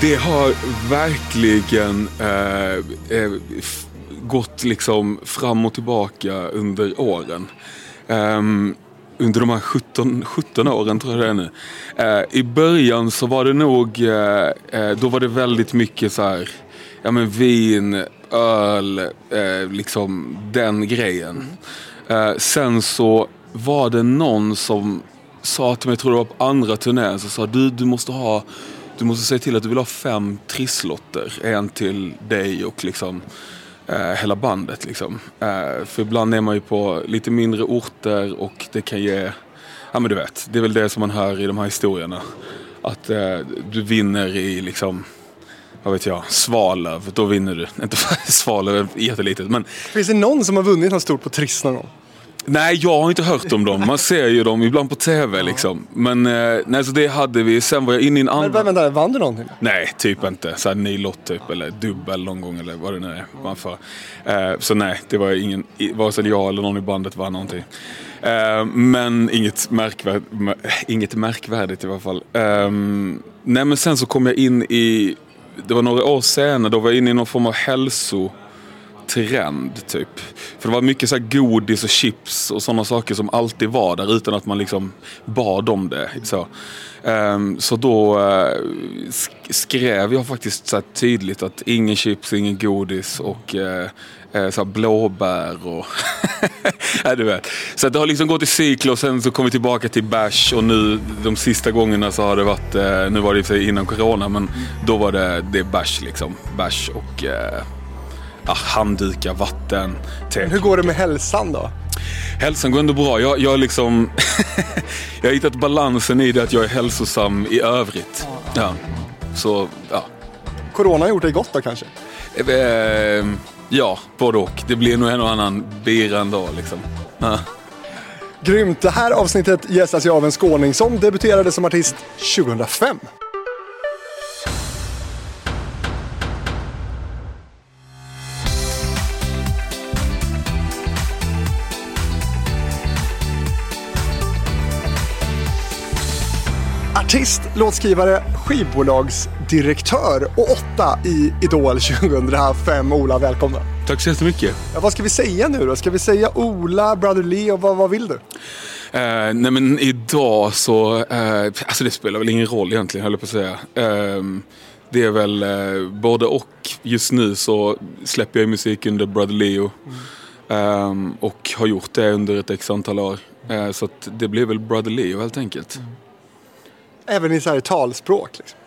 Det har verkligen eh, eh, gått liksom fram och tillbaka under åren. Ehm, under de här 17, 17 åren tror jag det är nu. Eh, I början så var det nog, eh, eh, då var det väldigt mycket så här, ja men vin, öl, eh, liksom den grejen. Eh, sen så var det någon som sa till mig, jag tror det var på andra turnén, så sa du, du måste ha du måste säga till att du vill ha fem trisslotter. En till dig och liksom eh, hela bandet. Liksom. Eh, för ibland är man ju på lite mindre orter och det kan ge, ja men du vet, det är väl det som man hör i de här historierna. Att eh, du vinner i liksom, vad vet jag, Svalöv, då vinner du. Inte Svalöv är jättelitet men Finns det någon som har vunnit något stort på Triss någon gång? Nej, jag har inte hört om dem. Man ser ju dem ibland på TV liksom. Men eh, nej, så det hade vi. Sen var jag inne i en Men annan... vänta, vann du någonting? Nej, typ inte. Så här nylott typ, eller dubbel någon gång eller vad det nu är man får. Eh, så nej, det var ingen, vare sig jag eller någon i bandet vann någonting. Eh, men inget, märkvärd, mär, inget märkvärdigt i alla fall. Eh, nej men sen så kom jag in i, det var några år senare, då var jag inne i någon form av hälso trend typ. För det var mycket så här godis och chips och sådana saker som alltid var där utan att man liksom bad om det. Så, um, så då uh, skrev jag faktiskt så här tydligt att ingen chips, ingen godis och uh, så blåbär och ja, du vet. Så att det har liksom gått i cykler och sen så kom vi tillbaka till bärs och nu de sista gångerna så har det varit, nu var det i och för sig innan corona men då var det, det bash bärs liksom. Bärs och eh, ja, handdukar, vatten, te. Hur går det med hälsan då? Hälsan går ändå bra. Jag, jag, liksom jag har hittat balansen i det att jag är hälsosam i övrigt. Ja. Så, ja. Corona har gjort dig gott då kanske? Eh, ja, både och. Det blir nog en och annan bira en dag liksom. Ja. Grymt! Det här avsnittet gästas jag av en skåning som debuterade som artist 2005. Artist, låtskrivare, skivbolagsdirektör och åtta i Idol 2005. Ola, välkomna! Tack så jättemycket. Ja, vad ska vi säga nu då? Ska vi säga Ola, Brother Leo, vad, vad vill du? Eh, nej men idag så, eh, alltså det spelar väl ingen roll egentligen höll jag på att säga. Eh, det är väl eh, både och. Just nu så släpper jag musik under Brother Leo. Eh, och har gjort det under ett x antal år. Så det blir väl Brother Leo helt enkelt. Även i så här talspråk. Liksom.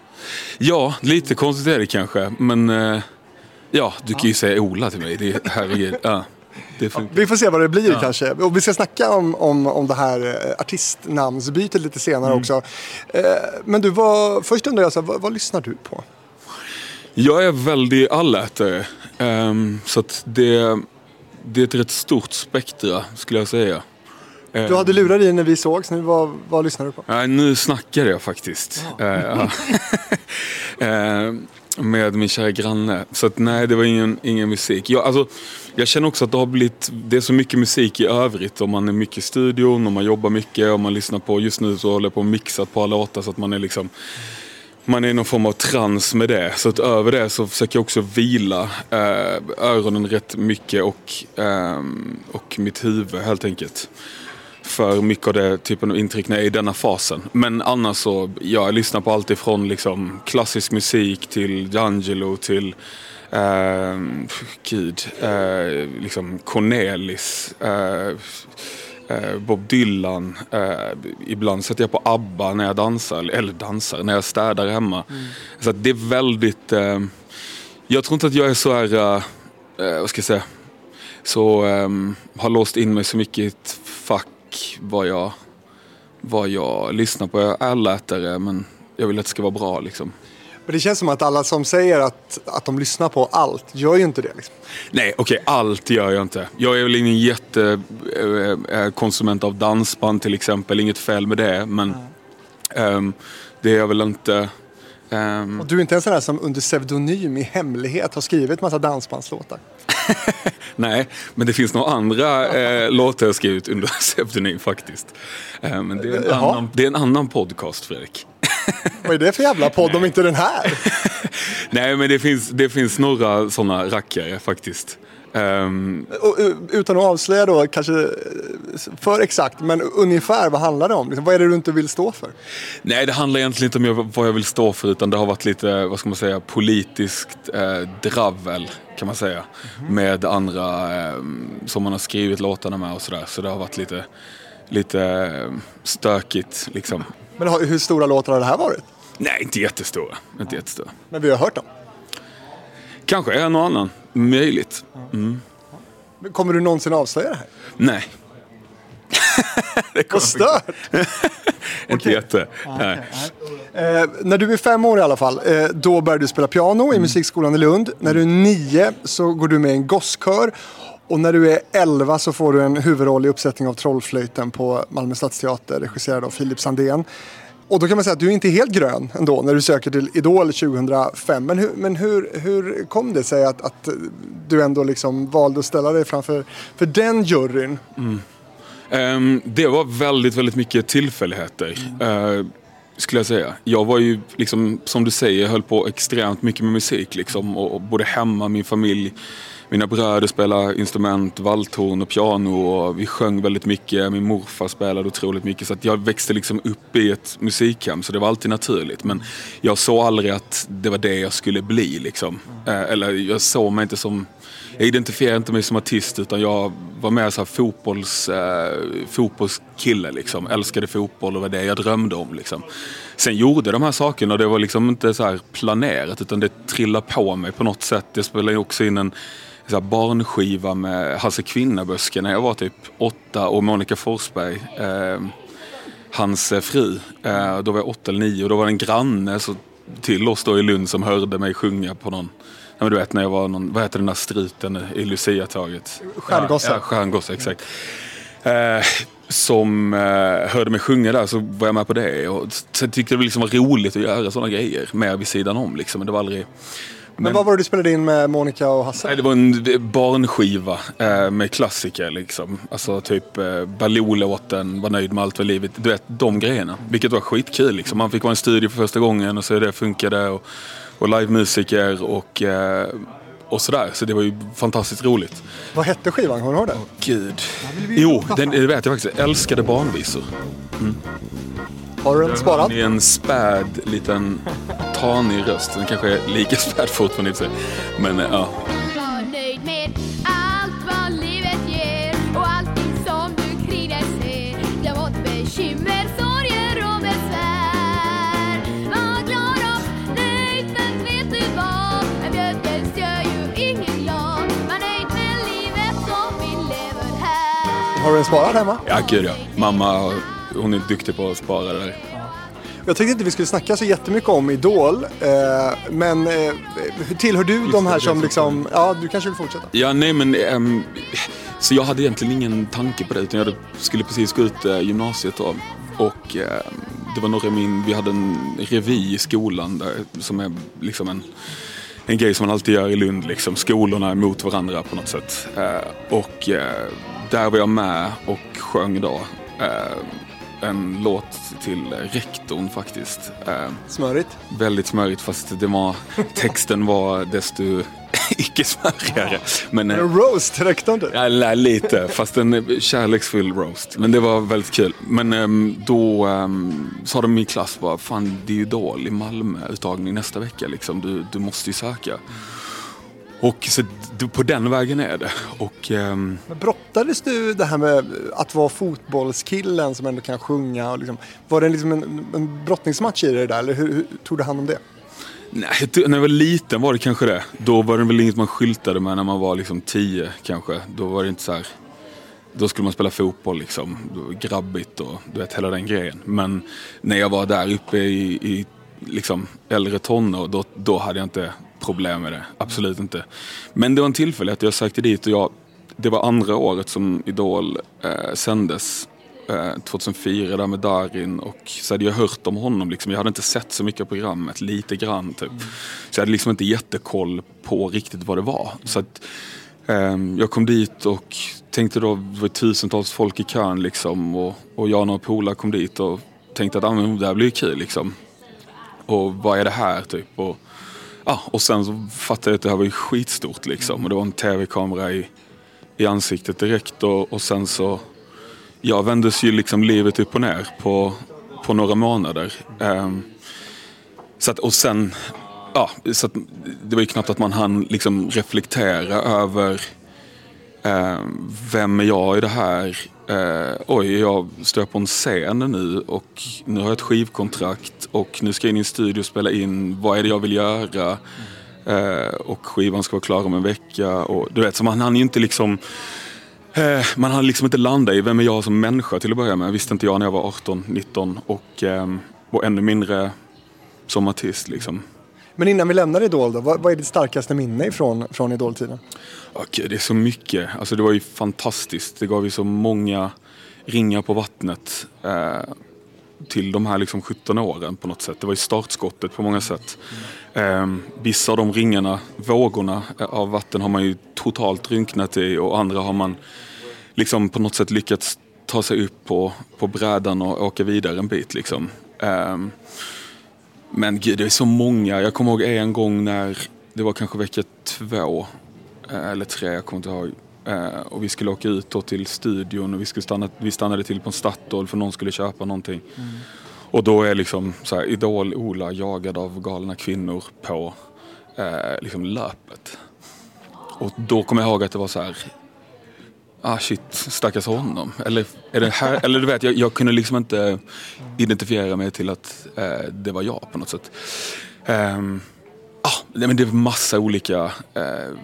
Ja, lite konstigt är det kanske. Men eh, ja, du kan ju säga Ola till mig. Det, är- herregud. Ja, det funkar. Vi får se vad det blir kanske. Och vi ska snacka om, om, om det här eh, artistnamnsbytet lite senare också. Eh, men du, vad, först undrar jag, så här, vad, vad lyssnar du på? Jag är väldigt allätare. Ehm, så det, det är ett rätt stort spektra skulle jag säga. Du hade lurar i när vi sågs, nu vad, vad lyssnar du på? Nej, nu snackar jag faktiskt. Eh, ja. Eh, med min kära granne. Så att, nej, det var ingen, ingen musik. Jag, alltså, jag känner också att det har blivit, det är så mycket musik i övrigt. Om man är mycket i studion, om man jobbar mycket, om man lyssnar på, just nu så håller jag på och mixar ett par låtar så att man är liksom man är i någon form av trans med det. Så att över det så försöker jag också vila eh, öronen rätt mycket och, ehm, och mitt huvud helt enkelt. För mycket av det typen av intryck när jag är i denna fasen. Men annars så, ja, jag lyssnar på allt ifrån liksom klassisk musik till D'Angelo till eh, gud, eh, liksom Cornelis. Eh, eh, Bob Dylan. Eh, ibland sätter jag på ABBA när jag dansar, eller dansar, när jag städar hemma. Så att det är väldigt, eh, jag tror inte att jag är så här, eh, eh, vad ska jag säga, så ehm, har låst in mig så mycket i ett fack vad jag, vad jag lyssnar på. Jag är allätare men jag vill att det ska vara bra liksom. Men det känns som att alla som säger att, att de lyssnar på allt, gör ju inte det. Liksom. Nej, okej, allt gör jag inte. Jag är väl ingen jättekonsument av dansband till exempel, inget fel med det. Men ehm, det är jag väl inte. ehm, Och du är inte en sån där som under pseudonym i hemlighet har skrivit massa dansbandslåtar. nej, men det finns några andra eh, låtar jag skrivit under pseudonym faktiskt. Eh, men det är, en annan, det är en annan podcast, Fredrik. Vad är det för jävla podd om inte den här? Nej, men det finns, det finns några sådana rackare faktiskt. Um, utan att avslöja då kanske eh, för exakt, men ungefär vad handlar det om? Liksom, vad är det du inte vill stå för? Nej, det handlar egentligen inte om vad jag vill stå för utan det har varit lite, vad ska man säga, politiskt eh, dravel kan man säga. Mm. Med andra eh, som man har skrivit låtarna med och sådär. Så det har varit lite, lite eh, stökigt liksom. Men hur stora låtar har det här varit? Nej, inte jättestora. Inte jättestora. Men vi har hört dem? Kanske en och annan. Möjligt. Mm. Kommer du någonsin avslöja det här? Nej. det Vad stört! Inte jätte. Nej. Eh, när du är fem år i alla fall, eh, då börjar du spela piano mm. i musikskolan i Lund. När du är nio så går du med i en gosskör. Och när du är elva så får du en huvudroll i uppsättning av Trollflöjten på Malmö Stadsteater regisserad av Filip Sandén. Och då kan man säga att du är inte helt grön ändå när du söker till Idol 2005. Men hur, men hur, hur kom det sig att, att du ändå liksom valde att ställa dig framför för den juryn? Mm. Um, det var väldigt, väldigt mycket tillfälligheter. Mm. Uh, skulle jag säga. Jag var ju, liksom, som du säger, höll på extremt mycket med musik. Liksom, och, och både hemma, min familj mina bröder spelade instrument, valthorn och piano och vi sjöng väldigt mycket. Min morfar spelade otroligt mycket så att jag växte liksom upp i ett musikhem så det var alltid naturligt. Men jag såg aldrig att det var det jag skulle bli liksom. Eh, eller jag såg mig inte som jag identifierade inte mig som artist utan jag var mer så här fotbolls, eh, fotbollskille liksom. Älskade fotboll och var det jag drömde om liksom. Sen gjorde de här sakerna och det var liksom inte så planerat utan det trillade på mig på något sätt. Jag spelade också in en så barnskiva med Hasse Kvinnaböske när jag var typ åtta och Monica Forsberg, eh, hans fru. Eh, då var jag åtta eller nio och då var det en granne så, till oss då i Lund som hörde mig sjunga på någon Ja, men du vet när jag var någon, vad heter den där struten i Lucia-taget? Stjärngosse. Ja, stjärngosse, exakt. Eh, som eh, hörde mig sjunga där så var jag med på det. Och sen tyckte det liksom var roligt att göra sådana grejer med vid sidan om. Liksom. Men det var aldrig men, vad var det du spelade in med Monica och Hasse? Nej, det var en barnskiva eh, med klassiker liksom. Alltså typ eh, Baloo-låten, Var nöjd med allt för livet. Du vet, de grejerna. Vilket var skitkul liksom. Man fick vara i en studio för första gången och se hur det funkade. Och, och livemusiker och, eh, och sådär. Så det var ju fantastiskt roligt. Vad hette skivan? Kommer du ihåg det? Oh, Gud. Jo, den, det vet jag faktiskt. Älskade barnvisor. Mm. Har du den sparad? Det är en späd liten tanig röst. Den kanske är lika späd fortfarande i och för sig. Men ja. Har du den sparad hemma? Ja, gud ja. Mamma hon är duktig på att spara det där. Jag tänkte inte vi skulle snacka så jättemycket om Idol. Eh, men eh, tillhör du de här som liksom... Ja, du kanske vill fortsätta? Ja, nej men... Um, så jag hade egentligen ingen tanke på det utan jag skulle precis gå ut uh, gymnasiet då. Och uh, det var några min... Vi hade en revy i skolan där, som är liksom en en grej som man alltid gör i Lund, liksom. skolorna mot varandra på något sätt. Uh, och uh, där var jag med och sjöng då. En låt till rektorn faktiskt. Eh, smörigt? Väldigt smörigt fast det var, texten var desto icke smörigare. Men, en roast rektorn du? Ja, lite, fast en kärleksfull roast. Men det var väldigt kul. Men um, då um, sa de i min klass bara, fan det är ju Idol i Malmö uttagning nästa vecka liksom. Du, du måste ju söka. Och så på den vägen är det. Och, um... Men brottades du det här med att vara fotbollskillen som ändå kan sjunga? Och liksom, var det liksom en, en brottningsmatch i det där eller hur, hur tog du hand om det? Nej, när jag var liten var det kanske det. Då var det väl inget man skyltade med när man var liksom tio kanske. Då var det inte så här, Då skulle man spela fotboll liksom. Grabbigt och du vet hela den grejen. Men när jag var där uppe i, i liksom äldre tonår då, då hade jag inte problem med det. Absolut inte. Men det var en tillfällighet. Jag sökte dit och jag, det var andra året som Idol eh, sändes. Eh, 2004 där med Darin och så hade jag hört om honom. Liksom. Jag hade inte sett så mycket av programmet, lite grann typ. Så jag hade liksom inte jättekoll på riktigt vad det var. Så att, eh, jag kom dit och tänkte då, det var tusentals folk i kön liksom. Och, och jag och några polare kom dit och tänkte att ah, men det här blir kul liksom. och vad är det här typ? Och, ja, och sen så fattade jag att det här var ju skitstort liksom och det var en tv-kamera i, i ansiktet direkt och, och sen så ja, vändes ju liksom livet upp och ner på, på några månader. Um, så att, och sen, ja, så att, det var ju knappt att man hann liksom reflektera över um, vem är jag i det här? Eh, oj, jag står på en scen nu och nu har jag ett skivkontrakt och nu ska jag in i en studio och spela in. Vad är det jag vill göra? Eh, och skivan ska vara klar om en vecka. Och, du vet, så man hann ju inte liksom eh, man hann liksom inte landa i vem är jag som människa till att börja med. Visste inte jag när jag var 18-19 och, eh, och ännu mindre som artist. Liksom. Men innan vi lämnar Idol då, vad, vad är ditt starkaste minne ifrån, från Idol-tiden? Okej, det är så mycket. Alltså det var ju fantastiskt. Det gav ju så många ringar på vattnet eh, till de här liksom 17 åren på något sätt. Det var ju startskottet på många sätt. Eh, vissa av de ringarna, vågorna eh, av vatten har man ju totalt drunknat i och andra har man liksom på något sätt lyckats ta sig upp på, på brädan och åka vidare en bit liksom. Eh, men gud, det är så många. Jag kommer ihåg en gång när det var kanske vecka två eh, eller tre, jag kommer inte ihåg. Eh, och vi skulle åka ut då till studion och vi, skulle stanna, vi stannade till på en Statoil för någon skulle köpa någonting. Mm. Och då är liksom så här, Idol-Ola jagad av galna kvinnor på eh, liksom löpet. Och då kommer jag ihåg att det var så här, ah shit, stackars honom. Eller, är det här, eller du vet, jag, jag kunde liksom inte identifiera mig till att eh, det var jag på något sätt. Um, ah, men det är massa olika eh,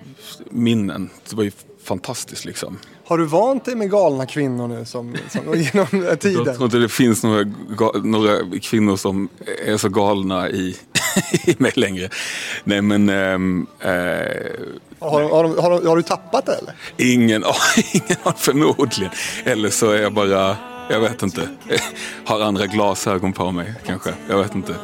minnen. Det var ju fantastiskt liksom. Har du vant dig med galna kvinnor nu som, som genom tiden? Jag tror inte det finns några, några kvinnor som är så galna i, i mig längre. Nej men... Ähm, äh, har, har, har, har, du tappat det eller? Ingen, har förmodligen. Eller så är jag bara, jag vet inte. Har andra glasögon på mig kanske. Jag vet inte.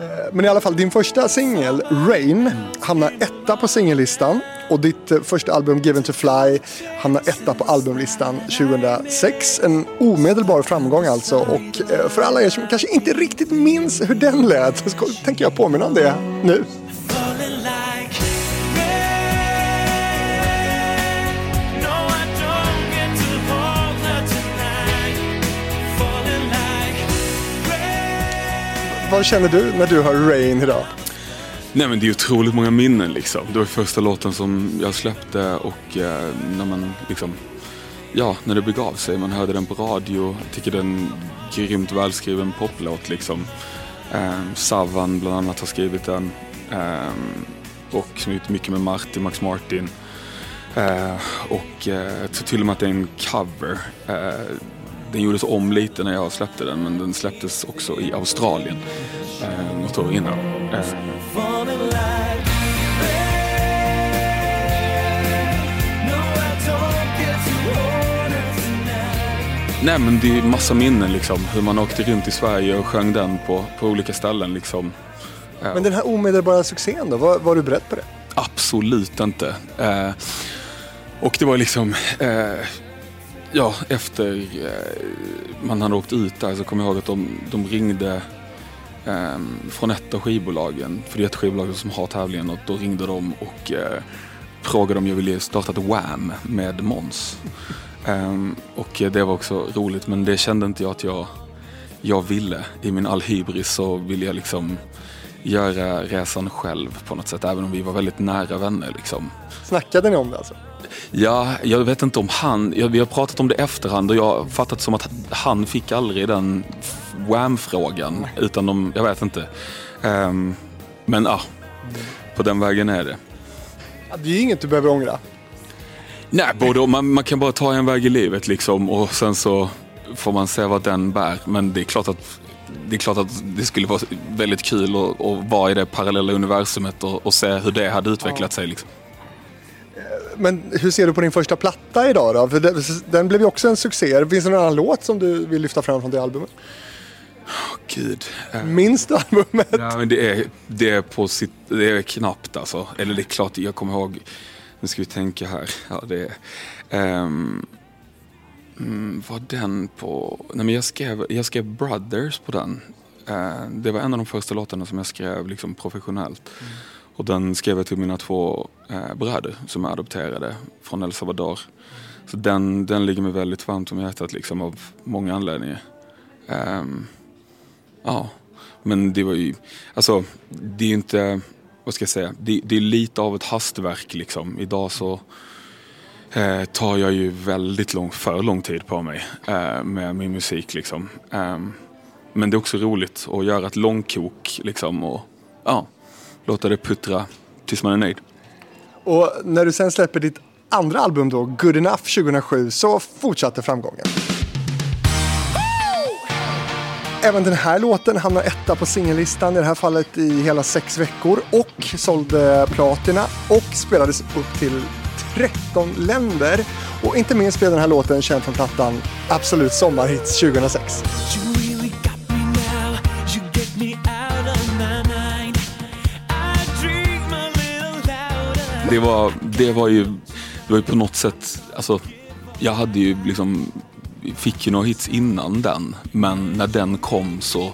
Eh, men i alla fall, din första singel, Rain, hamnar etta på singellistan. Och ditt eh, första album, Given to Fly, hamnar etta på albumlistan 2006. En omedelbar framgång alltså. Och eh, för alla er som kanske inte riktigt minns hur den lät, så tänker jag påminna om det nu. Vad känner du när du hör Rain idag? Nej men det är otroligt många minnen liksom. Det var första låten som jag släppte och eh, när man liksom, ja när det begav sig. Man hörde den på radio. Jag tycker det är en grymt välskriven poplåt liksom. Eh, Savan bland annat har skrivit den. Eh, och gjort mycket med Martin, Max Martin. Eh, och eh, jag tror till och med att det är en cover. Eh, Eh, den gjordes om lite när jag släppte den men den släpptes också i Australien eh, något år innan. Eh. Nej men det är massa minnen liksom. Hur man åkte runt i Sverige och sjöng den på, på olika ställen liksom. Men den här omedelbara succén då, var, var du beredd på det? Absolut inte. Eh, och det var liksom, eh, ja, efter eh, man hade åkt ut där så kommer jag ihåg att de, de ringde eh, från ett av skivbolagen, för det är ett skivbolag som har tävlingen och då ringde de och eh, frågade om jag ville starta ett Wham med Måns. Um, och det var också roligt men det kände inte jag att jag, jag ville. I min allhybris så ville jag liksom göra resan själv på något sätt även om vi var väldigt nära vänner. Liksom. Snackade ni om det alltså? Ja, jag vet inte om han, vi har pratat om det efterhand och jag har fattat som att han fick aldrig den Wham-frågan. Utan de, jag vet inte. Um, men ja, ah, på den vägen är det. Ja, det är inget du behöver ångra. Nej, både, man, man kan bara ta en väg i livet liksom och sen så får man se vad den bär. Men det är klart att det är klart att det skulle vara väldigt kul att, att vara i det parallella universumet och, och se hur det hade utvecklat ja. sig. Liksom. Men hur ser du på din första platta idag då? För den, den blev ju också en succé. Finns det någon annan låt som du vill lyfta fram från det albumet? Oh, Gud. Minns du albumet? Ja, men det, är, det, är på sitt, det är knappt alltså. Eller det är klart, jag kommer ihåg. Nu ska vi tänka här. Ja, det är, um, var den på... Nej, men jag, skrev, jag skrev Brothers på den. Eh, det var en av de första låtarna som jag skrev liksom professionellt. Mm. Och den skrev jag till mina två eh, bröder som är adopterade från El Salvador. Så den, den ligger mig väldigt varmt om hjärtat liksom av många anledningar. Um, ja, men det var ju, alltså det är ju inte, vad ska jag säga, det, det är lite av ett hastverk liksom. Idag så eh, tar jag ju väldigt lång, för lång tid på mig eh, med min musik liksom. Um, men det är också roligt att göra ett långkok liksom och ja, låta det puttra tills man är nöjd. Och när du sen släpper ditt andra album då, Good Enough 2007, så fortsatte framgången. Även den här låten hamnar etta på singellistan, i det här fallet i hela sex veckor och sålde platina och spelades upp till 13 länder. Och inte minst blev den här låten känd från plattan Absolut Sommarhits 2006. Det var, det var ju, det var ju på något sätt, alltså jag hade ju liksom, fick ju några hits innan den. Men när den kom så,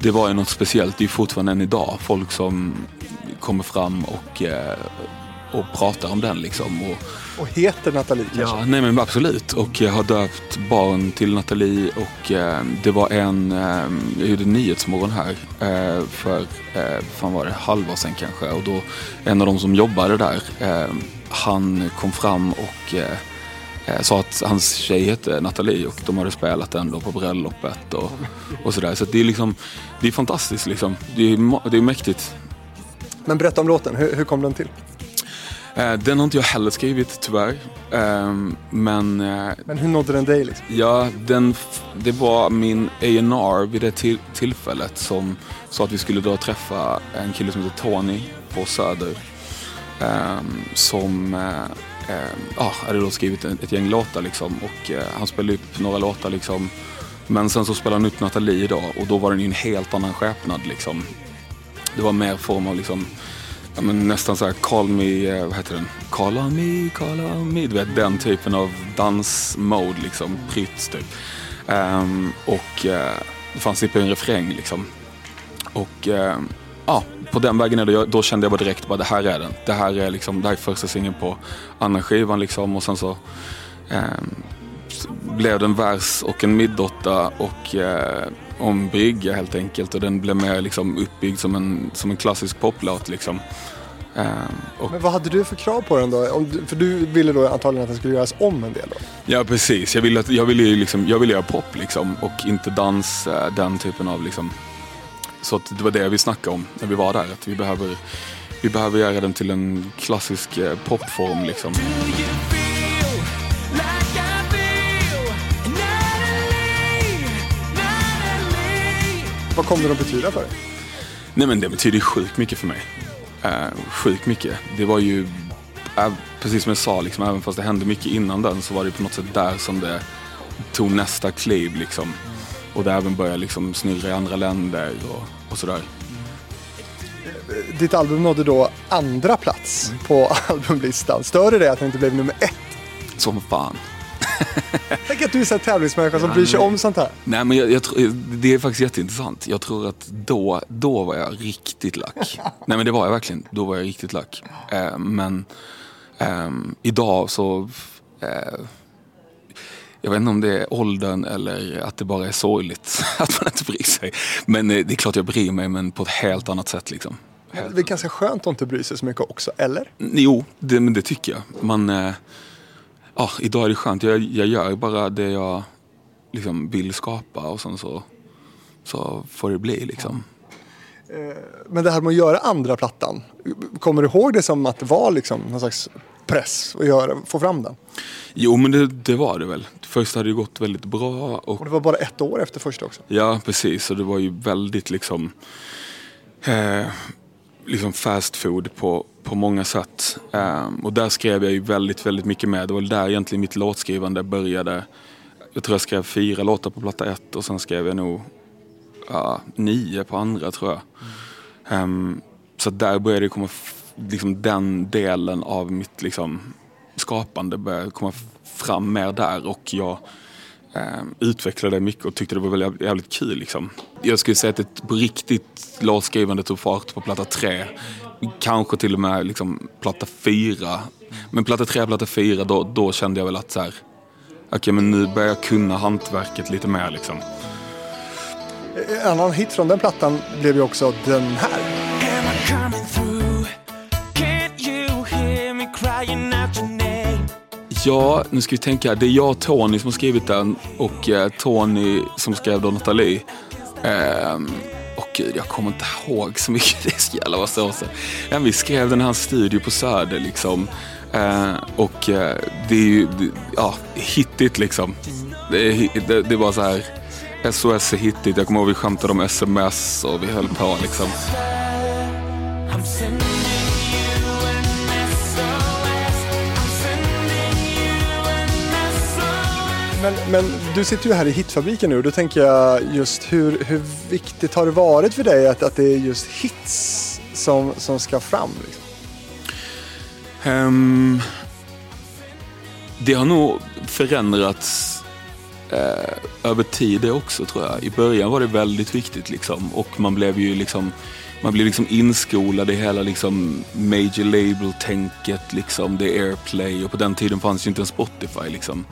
det var ju något speciellt. Det är ju fortfarande än idag folk som kommer fram och, eh, och pratar om den liksom. Och, och heter Nathalie kanske? Ja, nej men absolut. Och jag har döpt barn till Nathalie och eh, det var en, eh, jag gjorde Nyhetsmorgon här eh, för, eh, fan var det, halvår sedan kanske. Och då, en av de som jobbade där, eh, han kom fram och eh, eh, sa att hans tjej hette Nathalie och de hade spelat den då på bröllopet och, och sådär. Så det är liksom, det är fantastiskt liksom. Det är, det är mäktigt. Men berätta om låten, hur, hur kom den till? Eh, den har inte jag heller skrivit tyvärr. Ehm, men, eh, men hur nådde den dig? Liksom? Ja, den, det var min A&R vid det till, tillfället som sa att vi skulle då träffa en kille som heter Tony på Söder. Um, som uh, uh, hade då skrivit ett, gäng låtar liksom och uh, han spelade upp några låtar liksom. Men sen så spelade han ut Nathalie idag och då var den ju en helt annan skepnad liksom. Det var mer form av liksom ja, men nästan så här call me, eh, vad heter den? Call on me, call on me. Du vet den typen av dansmode liksom, prytz typ. Um, och uh, det fanns typ en refräng liksom. Och uh, ja, på den vägen är det, då kände jag bara direkt bara det här är den. Det här är liksom, det här är första singeln på andra skivan liksom och sen så um, blev det en vers och en middotta och uh, om brygga helt enkelt och den blev mer liksom uppbyggd som en, som en klassisk poplåt. Liksom. Och... Men vad hade du för krav på den då? Om för du ville då antagligen att den skulle göras om en del då? Ja precis, jag ville, att, jag ville, liksom, jag ville göra pop liksom och inte dans, uh, den typen av liksom. Så det var det vi snackade om när vi var där, att vi behöver, vi behöver göra den till en klassisk uh, popform liksom. Vad kommer det att betyda för dig? Nej men det betyder sjukt mycket för mig. Uh, sjukt mycket. Det var ju, uh, precis som jag sa, liksom, även fast det hände mycket innan den så var det på något sätt där som det tog nästa kliv. Liksom. Och det även började liksom, snurra i andra länder och, och sådär. Ditt album nådde då andra plats på albumlistan. Stör det att det inte blev nummer ett? Som fan. Tänk att du är en tävlingsmänniska som bryr sig om sånt här. Nej, men jag, jag det är faktiskt jätteintressant. Jag tror att då, då var jag riktigt lack. Nej, men det var jag verkligen. Då var jag riktigt lack. Eh, men eh, idag så... Eh, jag vet inte om det är åldern eller att det bara är sorgligt att man inte bryr sig. Men eh, det är klart jag bryr mig, men på ett helt annat sätt. Liksom. Det är ganska skönt att inte bry sig så mycket också, eller? Jo, det, men det tycker jag. Man ja, idag är det skönt. Jag, jag gör bara det jag liksom vill skapa och sen så, så får det bli liksom. Eh, men det här med att göra andra plattan, kommer du ihåg det som att det var liksom någon slags press att göra, få fram den? Jo men det, det var det väl. Först hade det gått väldigt bra. Och, och det var bara ett år efter första också? Ja precis, och det var ju väldigt liksom eh, liksom fast food på, på många sätt. Um, och där skrev jag ju väldigt, väldigt mycket med. Det var där egentligen mitt låtskrivande började. Jag tror jag skrev fyra låtar på platta ett och sen skrev jag nog uh, nio på andra tror jag. Mm. Um, så där började det komma, liksom den delen av mitt liksom, skapande började komma fram mer där och jag utvecklade det mycket och tyckte det var väldigt, jävligt kul. Liksom. Jag skulle säga att det på riktigt låtskrivandet tog fart på platta tre. Kanske till och med liksom, platta fyra. Men platta tre, platta fyra, då, då kände jag väl att så här, okay, men nu börjar jag kunna hantverket lite mer. Liksom. En annan hit från den plattan blev ju också den här. Ja, nu ska vi tänka. Det är jag och Tony som har skrivit den och eh, Tony som skrev då Nathalie. Eh, och gud, jag kommer inte ihåg så mycket. Det är så jävla vad så. Ja, vi skrev den här studio på Söder liksom. Eh, och eh, det är ju, det, ja, hittigt liksom. Det, är, det, det var så här. SOS är hittigt. Jag kommer ihåg vi skämtade om sms och vi höll på liksom. Men, men, du sitter ju här i Hitfabriken nu och då tänker jag just hur, hur viktigt har det varit för dig att, att det är just hits som, som ska fram? Liksom? Um, det har nog förändrats eh, över tid det också tror jag. I början var det väldigt viktigt liksom och man blev ju liksom man blir liksom inskolad i hela liksom major label-tänket, liksom, det är airplay och på den tiden fanns ju inte en Spotify. Liksom.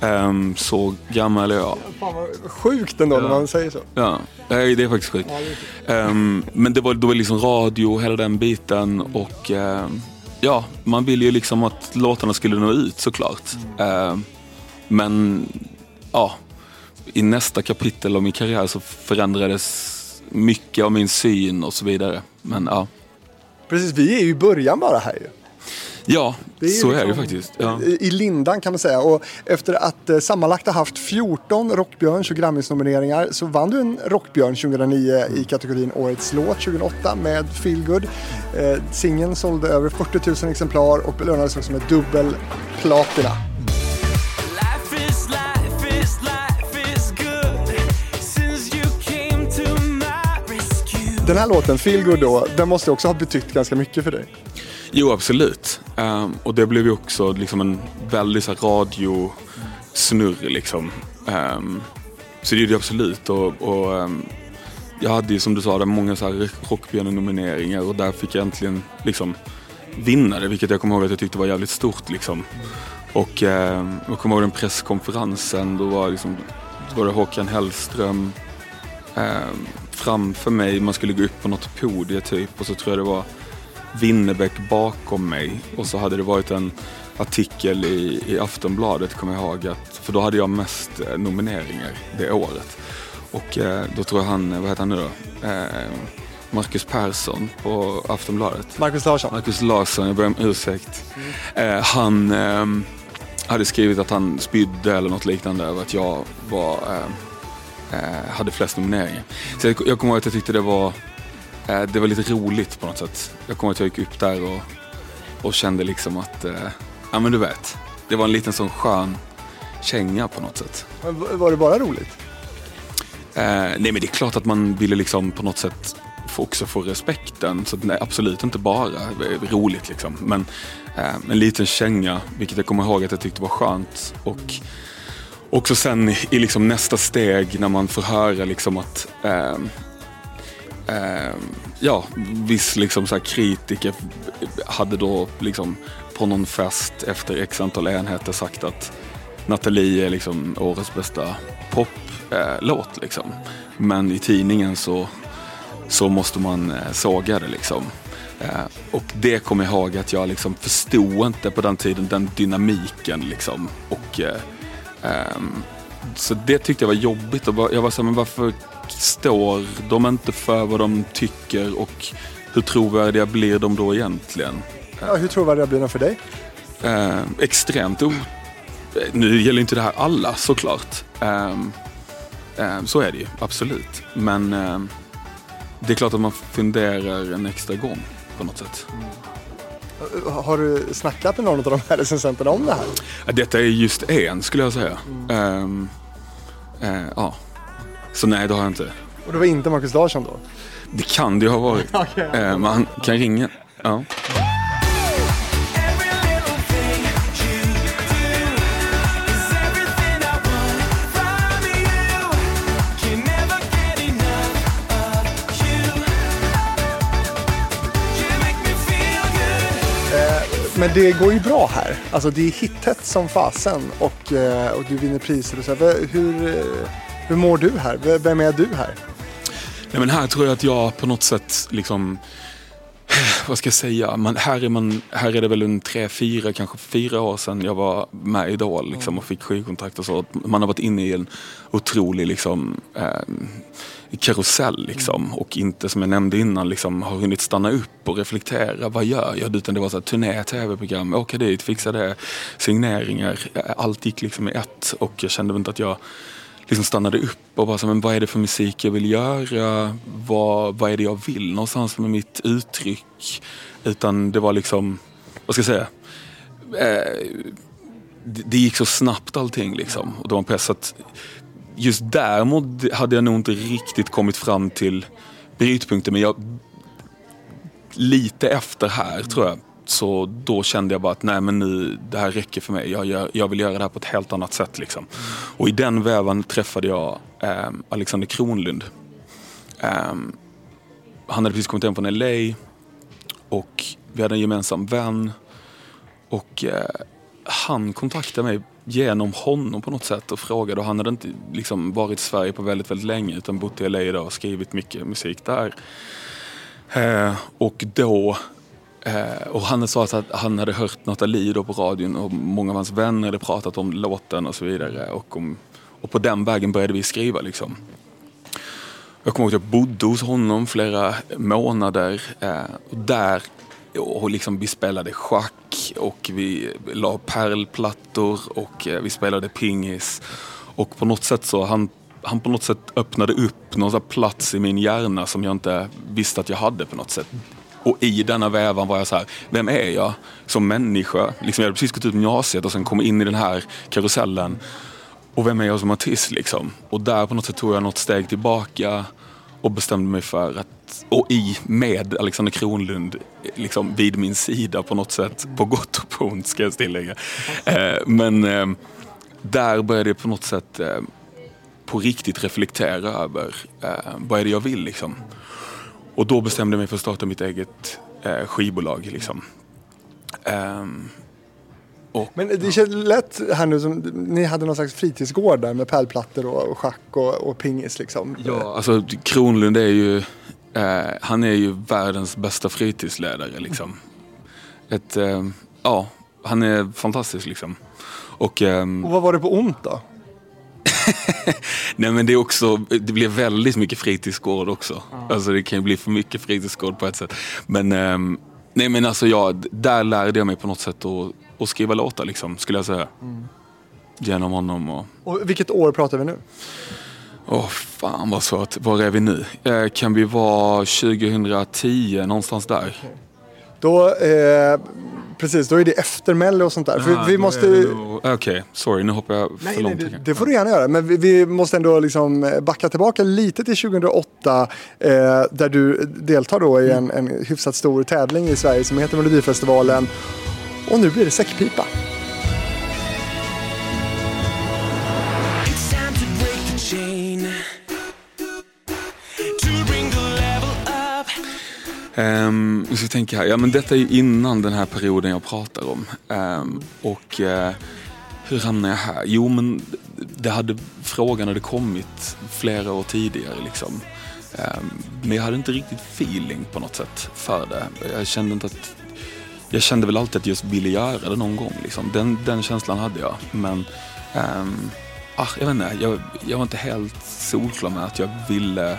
Um, så gammal är jag. Fan vad sjukt ändå ja. när man säger så. Ja, det är faktiskt sjukt. Um, men det var då liksom radio, hela den biten och um, ja, man ville ju liksom att låtarna skulle nå ut såklart. Mm. men ja, i nästa kapitel av min karriär så förändrades mycket av min syn och så vidare. Men ja. Precis, vi är ju i början bara här ju. Ja, är så liksom är det faktiskt. Ja. I lindan kan man säga. Och efter att eh, sammanlagt ha haft 14 Rockbjörns och Grammis-nomineringar så vann du en Rockbjörn 2009 i kategorin Årets låt 2008 med Feelgood. Eh, singeln sålde över 40 000 exemplar och belönades också med dubbel platina. Den här låten, Feelgood då, den måste också ha betytt ganska mycket för dig. Jo, absolut. Um, och det blev ju också liksom en väldigt så här, radiosnurr liksom. Um, så det gjorde jag absolut. Och, och um, jag hade ju som du sa många Rockbjörnen-nomineringar och där fick jag äntligen liksom vinna det, vilket jag kommer ihåg att jag tyckte var jävligt stort. Liksom. Och eh, jag kommer ihåg den presskonferensen, då var, liksom, då var det Håkan Hellström eh, framför mig, man skulle gå upp på något podium typ och så tror jag det var Winnerbäck bakom mig och så hade det varit en artikel i, i Aftonbladet, kommer jag ihåg, att, för då hade jag mest eh, nomineringar det året. Och eh, då tror jag han, vad heter han nu då? Eh, Marcus Persson på Aftonbladet. Marcus Larsson. Marcus Larsson, jag ber om ursäkt. Mm. Eh, han eh, hade skrivit att han spydde eller något liknande över att jag var, eh, hade flest nomineringar. Så jag, jag kommer ihåg att jag tyckte det var Eh, det var lite roligt på något sätt. Jag kommer att jag gick upp där och, och kände liksom att, eh, ja men du vet, det var en liten sån skön känga på något sätt. Men var det bara roligt? Eh, nej men det är klart att man ville liksom på något sätt också få respekten. Så nej, absolut inte bara roligt liksom. Men eh, en liten känga, vilket jag kommer ihåg att jag tyckte var skönt. Och också sen i, i liksom nästa steg när man får höra liksom att eh, eh, ja, viss liksom så kritiker hade då liksom på någon fest efter x antal enheter sagt att Nathalie är liksom årets bästa poplåt. Eh, liksom. Men i tidningen så, så måste man eh, såga det. Liksom. Eh, och det kommer jag ihåg att jag liksom förstod inte på den tiden den dynamiken. Liksom. Och, eh, ehm, så det tyckte jag var jobbigt. Och jag var så här, men varför står de inte för vad de tycker och hur trovärdiga blir de då egentligen? Ja, hur trovärdiga blir de för dig? Eh, extremt o... Nu gäller inte det här alla såklart. Eh, eh, så är det ju, absolut. Men ehm, det är klart att man funderar en extra gång på något sätt. Mm. Har du snackat med någon av de här recensenterna om det här? Detta är just en skulle jag säga. Mm. Uh, ja. Så nej, det har jag inte. Och det var inte Marcus Larsson då? Det kan det ju ha varit. okay, eh, ja. eh, man kan ringa. Ja. Men det går ju bra här. Alltså det är hittätt som fasen och, eh, och du vinner priser och så. Hur, eh, hur mår du här? Vem är du här? Nej, men här tror jag att jag på något sätt liksom vad ska jag säga? Man, här, är man, här är det väl en tre, fyra, kanske fyra år sedan jag var med i Idol liksom, och fick skivkontrakt och så. Man har varit inne i en otrolig liksom, eh, karusell liksom, och inte som jag nämnde innan liksom, har hunnit stanna upp och reflektera. Vad gör jag? Utan det var så här, turné, tv-program, åka dit, fixa det, signeringar. Allt gick liksom i ett och jag kände väl inte att jag liksom stannade upp och bara så, men vad är det för musik jag vill göra? Vad, vad är det jag vill någonstans med mitt uttryck? Utan det var liksom, vad ska jag säga? Eh, det, det gick så snabbt allting liksom. Och det var en press att just där hade jag nog inte riktigt kommit fram till brytpunkten. Men jag, lite efter här tror jag. Så då kände jag bara att nej men nu, det här räcker för mig. Jag, gör, jag vill göra det här på ett helt annat sätt. Liksom. Och i den vävan träffade jag eh, Alexander Kronlund. Eh, han hade precis kommit hem från LA och vi hade en gemensam vän. Och eh, han kontaktade mig genom honom på något sätt och frågade. Och han hade inte liksom varit i Sverige på väldigt, väldigt länge utan bott i LA idag och skrivit mycket musik där. Eh, och då Eh, och han sa att han hade hört Nathalie då på radion och många av hans vänner hade pratat om låten och så vidare. Och, om, och på den vägen började vi skriva liksom. Jag kommer ihåg att jag bodde hos honom flera månader. Eh, och där och liksom, vi spelade schack och vi la pärlplattor och eh, vi spelade pingis. Och på något sätt så han han på något sätt öppnade upp någon plats i min hjärna som jag inte visste att jag hade på något sätt. Och i denna vävan var jag så här, vem är jag som människa? Liksom jag hade precis gått ut gymnasiet och sen kom in i den här karusellen. Och vem är jag som artist liksom? Och där på något sätt tog jag något steg tillbaka och bestämde mig för att, och i med Alexander Kronlund liksom vid min sida på något sätt, på gott och på ont ska jag tillägga. Eh, men eh, där började jag på något sätt eh, på riktigt reflektera över eh, vad är det jag vill liksom. Och då bestämde jag mig för att starta mitt eget eh, skivbolag. Liksom. Ehm, och, Men det känns lätt här nu som ni hade någon slags fritidsgård där med pärlplattor och, och schack och, och pingis liksom. ja, alltså Kronlund är ju, eh, han är ju världens bästa fritidsledare liksom. Ett, eh, ja, han är fantastisk liksom. Och, ehm, Och vad var det på ont då? Nej men det är också, det blir väldigt mycket fritidsgård också. Alltså det kan ju bli för mycket fritidsgård på ett sätt. Men, ehm, nej men alltså ja, där lärde jag mig på något sätt att, att skriva låtar liksom, skulle jag säga. Genom honom och, Och vilket år pratar vi nu? åh fan vad svårt. Var är vi nu? Eh, kan vi vara 2010, någonstans där? Då, eh, precis, då är det efter Mello och sånt där. För vi måste... Okej, sorry nu hoppar jag för Nej, nej, långt. det, det får du gärna göra. Men vi, vi måste ändå liksom backa tillbaka lite till 2008 eh, där du deltar då i en, en hyfsat stor tävling i Sverige som heter Melodifestivalen. Och nu blir det säckpipa. Ehm, um, vi ska tänka här. Ja, men detta är ju innan den här perioden jag pratar om. Um, och uh, hur hamnade jag här? Jo, men det hade, frågan hade kommit flera år tidigare. Liksom. Um, men jag hade inte riktigt feeling på något sätt för det. Jag kände inte att jag kände väl alltid att jag just ville göra det någon gång. Liksom. Den, den känslan hade jag. Men um, ah, jag vet inte, jag, jag var inte helt solklar med att jag ville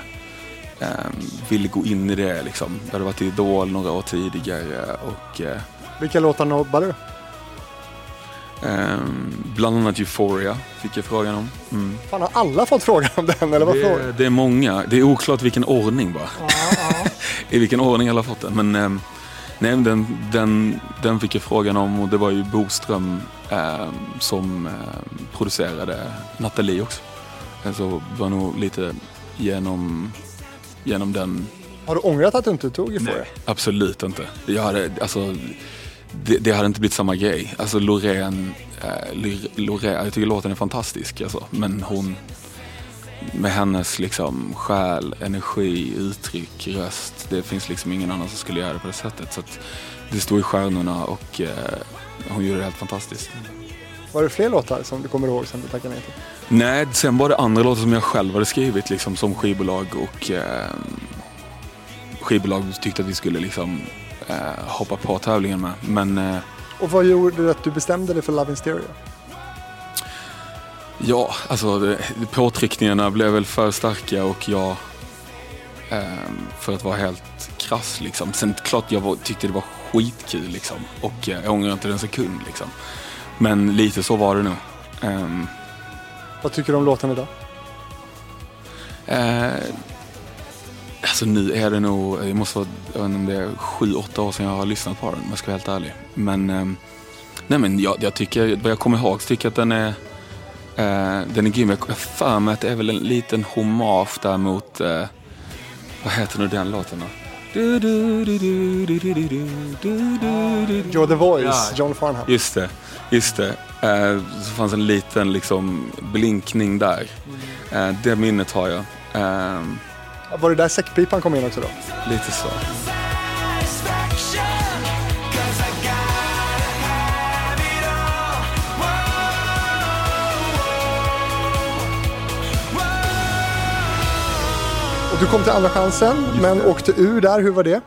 ville gå in i det. Liksom. Jag hade varit i Idol några år tidigare och uh, Vilka låtar nobbar du? um, bland annat Euphoria fick jag frågan om. Mm. Fan, har alla fått frågan om den? Eller vad frågan? Det, det är många. Det är oklart vilken ordning bara. I vilken ordning alla har fått den. Men um, nej, den, den, den fick jag frågan om och det var ju Boström um, som producerade Nathalie också. Så det var nog lite genom, genom den Har du ångrat att du inte tog Euphoria? Absolut inte. Jag hade, alltså, det, det hade inte blivit samma grej. Alltså Loreen, Ly- Loreen, jag tycker låten är fantastisk alltså. Men hon, med hennes liksom själ, energi, uttryck, röst. Det finns liksom ingen annan som skulle göra det på det sättet. Så det stod i stjärnorna och eh, hon gjorde det helt fantastiskt. Var det fler låtar som du kommer ihåg som du tackade nej till? Nej, sen var det andra låtar som jag själv hade skrivit liksom, som skivbolag och eh, skivbolag tyckte att vi skulle liksom eh, hoppa på tävlingen med. Men eh, Och vad gjorde att du bestämde dig för Love in Stereo? ja, alltså det, påtryckningarna blev väl för starka och jag, eh, för att vara helt krass liksom. Sen klart jag var, tyckte det var skitkul liksom och eh, jag ångrar inte det en sekund liksom. Men lite så var det nog. Vad tycker du om låten idag? Eh, alltså nu är det nog, jag måste jag vet inte om det är sju, åtta år sedan jag har lyssnat på den om jag ska vara helt ärlig. Men, eh, nej men jag, jag, tycker, vad jag kommer ihåg så tycker jag att den är, eh, den är grym. Jag har för mig att det är väl en liten hommage där mot, eh, vad heter nu den låten då? You're the voice, ja. John Farnham. Just det just det. Eh, så fanns en liten liksom blinkning där. Eh, det minnet har jag. Eh, Var det där säckpipan kom in också då? lite så. Du kom till andra chansen, men åkte ur där. Hur var det?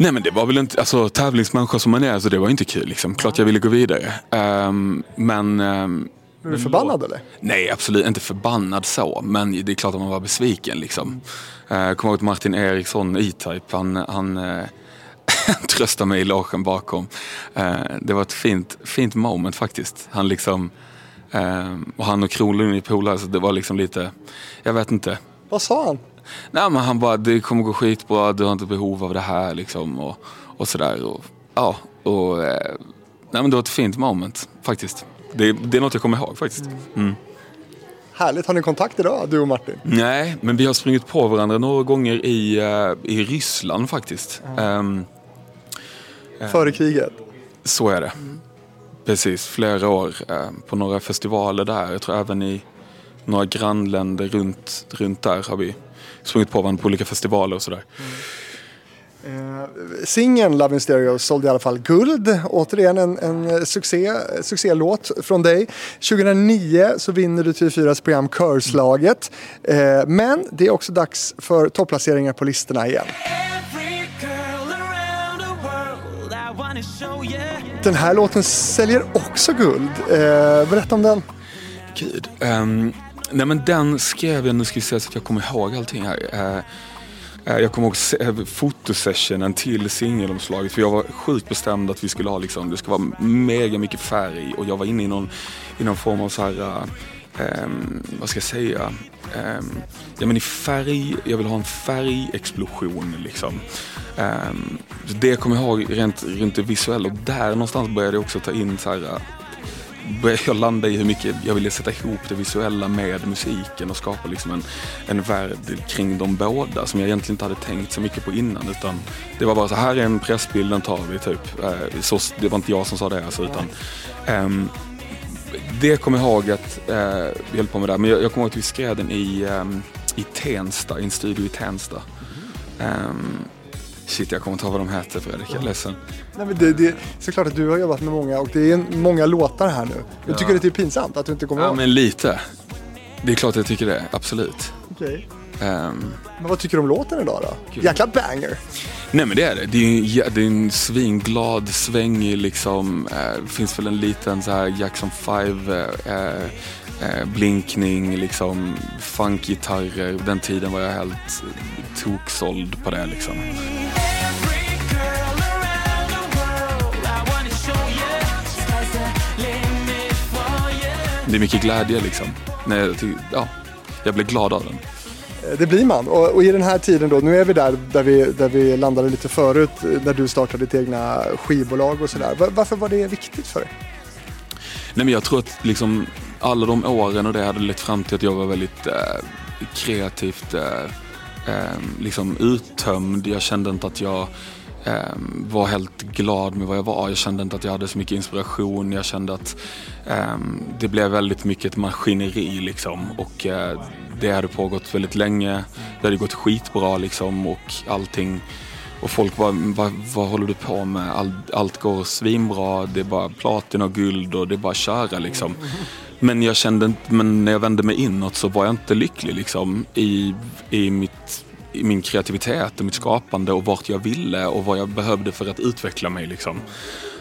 Nej men det var väl inte, alltså tävlingsmänniska som man är, så det var inte kul liksom. Klart jag ville gå vidare. Ehm, men... ehm, Blev du förbannad eller? Nej, absolut inte förbannad så. Men det är klart att man var besviken liksom. Uh, jag kommer ihåg Martin Eriksson, E-Type, han, han uh, tröstade mig i logen bakom. Eh, det var ett fint, fint moment faktiskt. Han liksom, eh, och han och Kronlund är polare så det var liksom lite, jag vet inte. Vad sa han? Nej men han bara, det kommer gå skitbra, du har inte behov av det här liksom och, och sådär. Och, ja, och eh, nej men det var ett fint moment faktiskt. Det, det är något jag kommer ihåg faktiskt. Mm. Härligt. Har ni kontakt idag, du och Martin? Nej, men vi har sprungit på varandra några gånger i, eh, i Ryssland faktiskt. Ehm, Före kriget? så är det. Precis, flera år eh, på några festivaler där. Jag tror även i några grannländer runt, runt där har vi sprungit på varandra på olika festivaler och sådär. Eh, Singeln Love in Stereo sålde i alla fall guld. Återigen en, en succé, succélåt från dig. 2009 så vinner du TV4s program Körslaget. Eh, men det är också dags för topplaceringar på listorna igen. Den här låten säljer också guld. Eh, berätta om den. Gud. ehm, nej men den skrev jag, nu ska vi se så att jag kommer ihåg allting här. Eh, eh, jag kommer ihåg se- eh, fotosessionen till singelomslaget. För jag var sjukt bestämd att vi skulle ha liksom, det ska vara mega mycket färg. Och jag var inne i någon, i någon form av så här, eh, ehm, vad ska jag säga, Ehm, ja men i färg, jag vill ha en färgexplosion liksom. Um, det kommer jag ihåg rent, rent visuellt. Och där någonstans började jag också ta in så här jag landa i hur mycket jag ville sätta ihop det visuella med musiken och skapa liksom en, en värld kring de båda som jag egentligen inte hade tänkt så mycket på innan. Utan det var bara så här är en pressbild, den tar vi typ. Eh, Så, det var inte jag som sa det alltså, utan ehm, det kommer jag ihåg att eh, vi höll på med där. Men jag, jag kommer ihåg att vi skrev den i, ehm, i Tensta, i en studio i Tensta. Ehm, shit, jag kommer inte ihåg vad de heter Fredrik, jag är ledsen. Nej, men det, det, såklart att du har jobbat med många och det är många låtar här nu. Jag tycker Ja. det är pinsamt att du inte kommer Ja, ihåg. men lite. Det är klart jag tycker det, absolut. Okej. Ehm, Men vad tycker du om låten idag då? Jäkla banger. Nej men det är det. Det är en, jä- det är en svinglad, svängig liksom. Eh, det finns väl en liten så här Jackson 5 eh, eh, blinkning, liksom funkgitarrer. Den tiden var jag helt eh, toksåld på det liksom. Det är mycket glädje liksom. Nej, ja, jag blev glad av den. Eh, Det blir man. Och, och i den här tiden då, nu är vi där där vi, där vi landade lite förut, eh, när du startade ditt egna skivbolag och sådär. Va- Varför var det viktigt för dig? Nej men jag tror att liksom alla de åren och det hade lett fram till att jag var väldigt eh, kreativt eh, eh, liksom uttömd. Jag kände inte att jag Ehm, var helt glad med vad jag var. Jag kände inte att jag hade så mycket inspiration. Jag kände att ehm, det blev väldigt mycket ett maskineri liksom. Och eh, det hade pågått väldigt länge. Det hade gått skitbra liksom och allting. Och folk bara, vad, vad håller du på med? All, allt går svinbra, det är bara platina och guld och det är bara att köra liksom. Men jag kände inte, men när jag vände mig inåt så var jag inte lycklig liksom i, i, mitt, i min kreativitet och mitt skapande och vart jag ville och vad jag behövde för att utveckla mig liksom.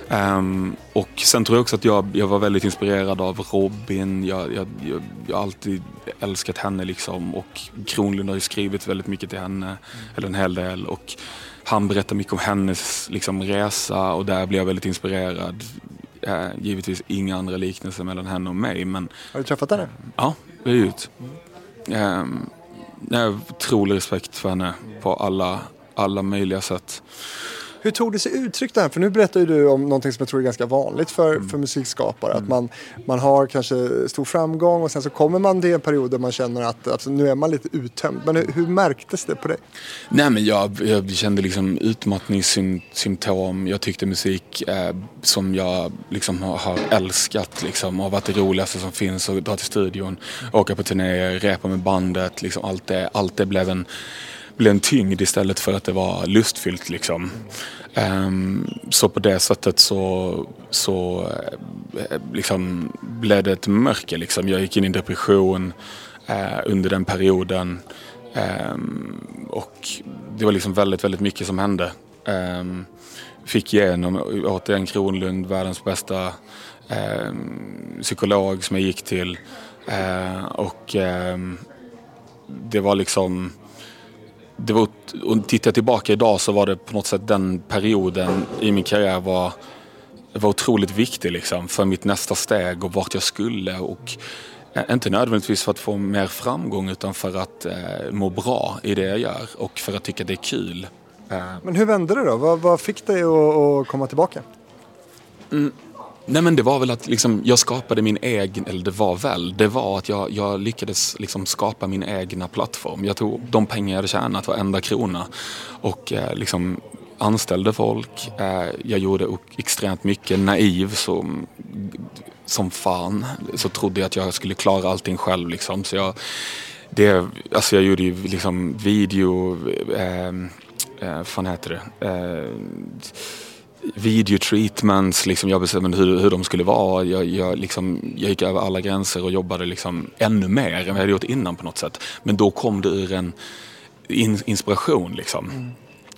Ehm, och sen tror jag också att jag, jag var väldigt inspirerad av Robin. Jag, jag, jag, jag har alltid älskat henne liksom och Kronlund har ju skrivit väldigt mycket till henne, eller en hel del. Och han berättar mycket om hennes liksom, resa och där blev jag väldigt inspirerad. Eh, givetvis inga andra liknelser mellan henne och mig men Har du träffat henne? ja, det är ut. Um, jag har otrolig respekt för henne på alla, alla möjliga sätt. Hur tog det sig uttryck det här? För nu berättar ju du om någonting som jag tror är ganska vanligt för, Mm. för musikskapare. Att man, man har kanske stor framgång och sen så kommer man till en period där man känner att alltså, nu är man lite uttömd. Men hur, hur märktes det på dig? Nej men jag, jag kände liksom utmattningssymptom. Jag tyckte musik eh, som jag liksom har, har älskat liksom har varit det roligaste som finns. Att dra till studion, åka på turnéer, repa med bandet. Liksom allt, det, allt det blev en, blev en tyngd istället för att det var lustfyllt liksom. Ehm, så på det sättet så, så eh, liksom blev det ett mörker liksom. Jag gick in i en depression eh, under den perioden. Ehm, och det var liksom väldigt, väldigt mycket som hände. Ehm, fick igenom, återigen Kronlund, världens bästa psykolog som jag gick till. Och det var liksom det var, och tittar jag tillbaka idag så var det på något sätt den perioden i min karriär var, var otroligt viktig liksom för mitt nästa steg och vart jag skulle. Och eh, inte nödvändigtvis för att få mer framgång utan för att eh, må bra i det jag gör och för att tycka det är kul. Eh, Men hur vände det då? Vad, vad fick dig att, att komma tillbaka? Nej men det var väl att liksom, jag skapade min egen, eller det var väl, det var att jag, jag lyckades liksom skapa min egna plattform. Jag tog de pengar jag hade tjänat, varenda krona och eh, liksom anställde folk. Eh, jag gjorde extremt mycket naiv som, som fan. Så trodde jag att jag skulle klara allting själv liksom. Så jag, det, alltså jag gjorde ju liksom video, eh, eh, vad fan heter det? Eh, videotreatments, liksom jag bestämde hur, hur de skulle vara. Jag, jag, liksom, jag gick över alla gränser och jobbade liksom ännu mer än vad jag hade gjort innan på något sätt. Men då kom det ur en in, inspiration. Liksom.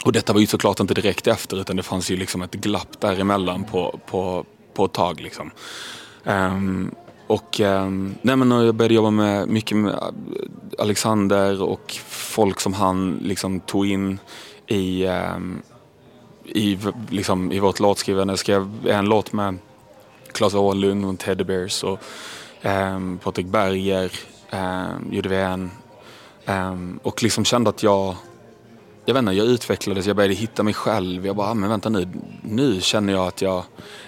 Och detta var ju såklart inte direkt efter utan det fanns ju liksom ett glapp däremellan på, på, på ett tag. Liksom. Ehm, och ehm, nej men jag började jobba med mycket med Alexander och folk som han liksom tog in i ehm, i, liksom, i vårt låtskrivande. Jag skrev en låt med Claes Åhlund och Teddy Bears och um, Patrik Berger um, gjorde vi en. Um, och liksom kände att jag, jag vet inte, jag utvecklades, jag började hitta mig själv. Jag bara, ah, men vänta nu, nu känner jag att jag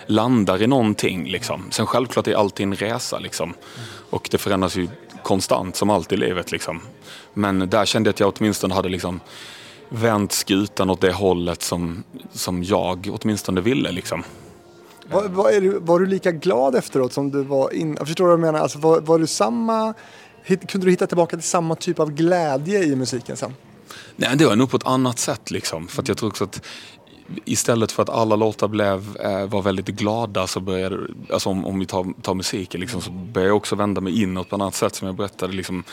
landar i någonting liksom. Sen självklart är alltid en resa liksom. Och det förändras ju konstant som allt i livet liksom. Men där kände jag att jag åtminstone hade liksom vänt skutan åt det hållet som, som jag åtminstone ville. Liksom. Var, var, är du, var du lika glad efteråt som du var innan? Jag förstår vad du menar. Alltså, var, var du samma, kunde du hitta tillbaka till samma typ av glädje i musiken sen? Nej, det var nog på ett annat sätt. Liksom. För jag tror också att istället för att alla låtar blev, eh, var väldigt glada så började, alltså om, om vi tar, tar musiken, liksom, så började jag också vända mig inåt på ett annat sätt som jag berättade. Liksom,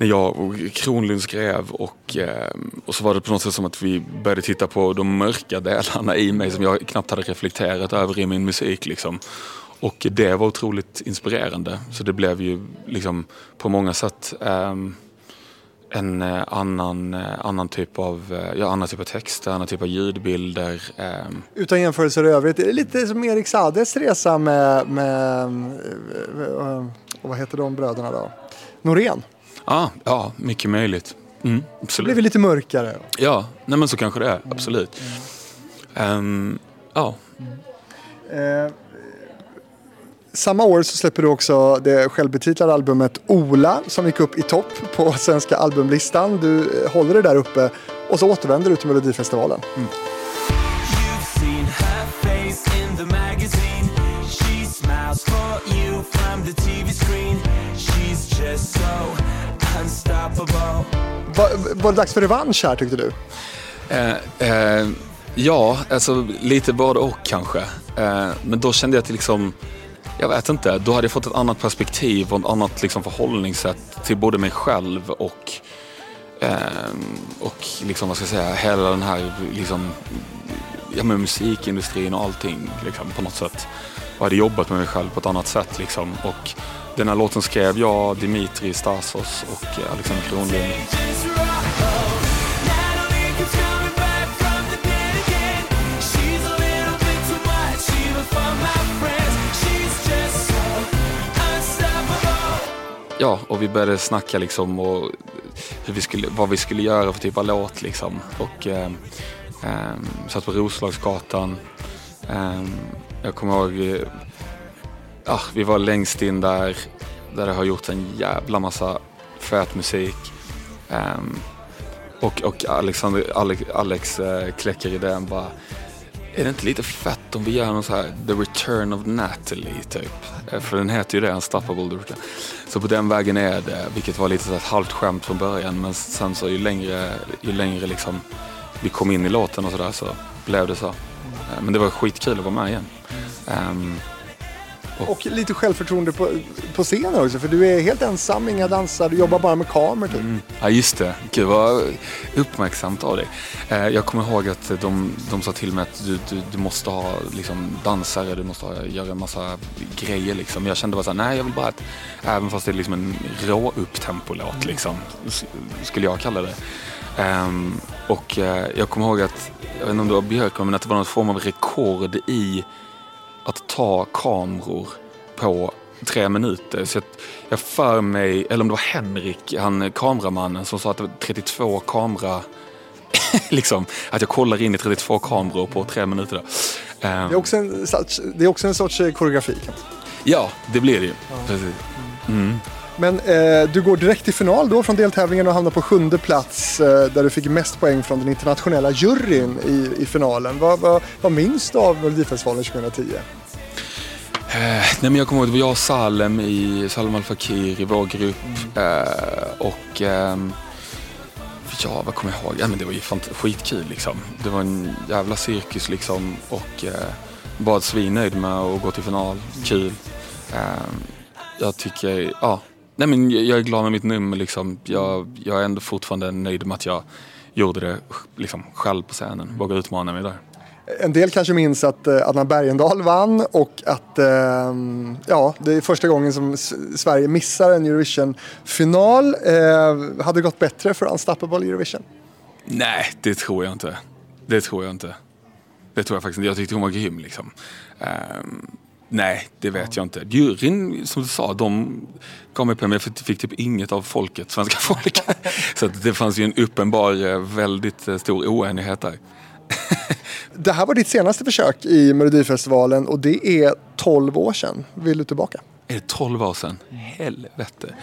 när jag och Kronlund skrev och, eh, och så var det på något sätt som att vi började titta på de mörka delarna i mig som jag knappt hade reflekterat över i min musik. Liksom. Och det var otroligt inspirerande. Så det blev ju liksom på många sätt ehm, en eh, annan, eh, annan, typ av, eh, ja, annan typ av texter, annan typ av ljudbilder. ehm. Utan jämförelser i övrigt. Det är lite som Erik Sades resa med, med med vad heter de bröderna då? Norén. Ja, ja mycket möjligt. Mm, absolut. Det blev lite mörkare. Ja, nej men så kanske det är. Absolut. Mm. Um, ja. Mm. Eh, samma år så släpper du också det självbetitlade albumet Ola som gick upp i topp på svenska albumlistan. Du eh, håller det där uppe och så återvänder du till Melodifestivalen. Mm. You've var, var det dags för revansch här tyckte du? Eh, eh, ja, alltså lite både och kanske. Eh, men då kände jag att liksom, jag vet inte, då hade jag fått ett annat perspektiv och ett annat liksom, förhållningssätt till både mig själv och, eh, och liksom, vad ska jag säga, hela den här liksom, ja, med musikindustrin och allting liksom, på något sätt. Och hade jobbat med mig själv på ett annat sätt. Liksom. Och den här låten skrev jag, Dimitri Stasos och eh, Alexander Kronlund. Ja, och vi började snacka liksom och hur vi skulle, vad vi skulle göra för typ av låt liksom. Och eh, eh, satt på Roslagsgatan. Eh, jag kommer ihåg, eh, ja, vi var längst in där, där det har gjort en jävla massa fet musik. Ehm, och, och Alexander, Alex, Alex uh, kläcker idén bara är det inte lite fett om vi gör någon så här The Return of Natalie typ? Eh, för den heter ju det, Unstoppable The Return. Så på den vägen är det, vilket var lite så ett halvt skämt från början. Men sen så ju längre, ju längre liksom vi kom in i låten och sådär så blev det så. Eh, men det var skitkul att vara med igen. Um, och lite självförtroende på, på scenen också, för du är helt ensam, inga dansare, du jobbar bara med kameror typ. Ja just det, gud vad uppmärksamt av dig. Eh, Jag kommer ihåg att de, de sa till mig att du, du, du måste ha liksom, dansare, du måste ha, göra en massa grejer. Liksom. Jag kände bara såhär, nej jag vill bara att, även fast det är liksom en rå upptempolåt liksom, s- skulle jag kalla det. Ehm, och eh, jag kommer ihåg att, jag vet inte om det var Björk, men att det var någon form av rekord i att ta kameror på tre minuter. Så jag, jag för mig, eller om det var Henrik, han kameramannen som sa att det var 32 kamera... liksom, att jag kollar in i 32 kameror på tre minuter. Ehm, Det är också en, det är också en sorts eh, koreografi. Ja, det blir det ju. Precis. Men eh, du går direkt till final då från deltävlingen och hamnar på sjunde plats eh, där du fick mest poäng från den internationella juryn i, i finalen. Vad, vad, vad minns du av Melodifestivalen 2010? Eh, nej men jag kommer ihåg, det var jag och Salem i Salem Al Fakir i vår grupp. Eh, och ehm, ja, vad kommer jag ihåg? Ja, men det var ju fant- skitkul liksom. Det var en jävla cirkus liksom och eh, bara svinnöjd med att gå till final. Kul. Eh, jag tycker, ja. Nej men jag jag är glad med mitt nummer liksom. Jag, jag är ändå fortfarande nöjd med att jag gjorde det liksom, själv på scenen. Vågade utmana mig där. En del kanske minns att eh, Anna Bergendahl vann och att eh, ja, det är första gången som S- Sverige missar en Eurovision-final. Eh, hade det gått bättre för Unstoppable Eurovision? Nej, det tror jag inte. Det tror jag inte. Det tror jag faktiskt inte. Jag tyckte hon var grym liksom. Um, nej, det vet jag inte. Juryn, som du sa, de gav mig pengar men jag fick typ inget av folket, svenska folket. Så att det fanns ju en uppenbar, eh, väldigt eh, stor oenighet där. Det här var ditt senaste försök i Melodifestivalen och det är 12 år sedan. Vill du tillbaka? Är det 12 år sedan? Helvete.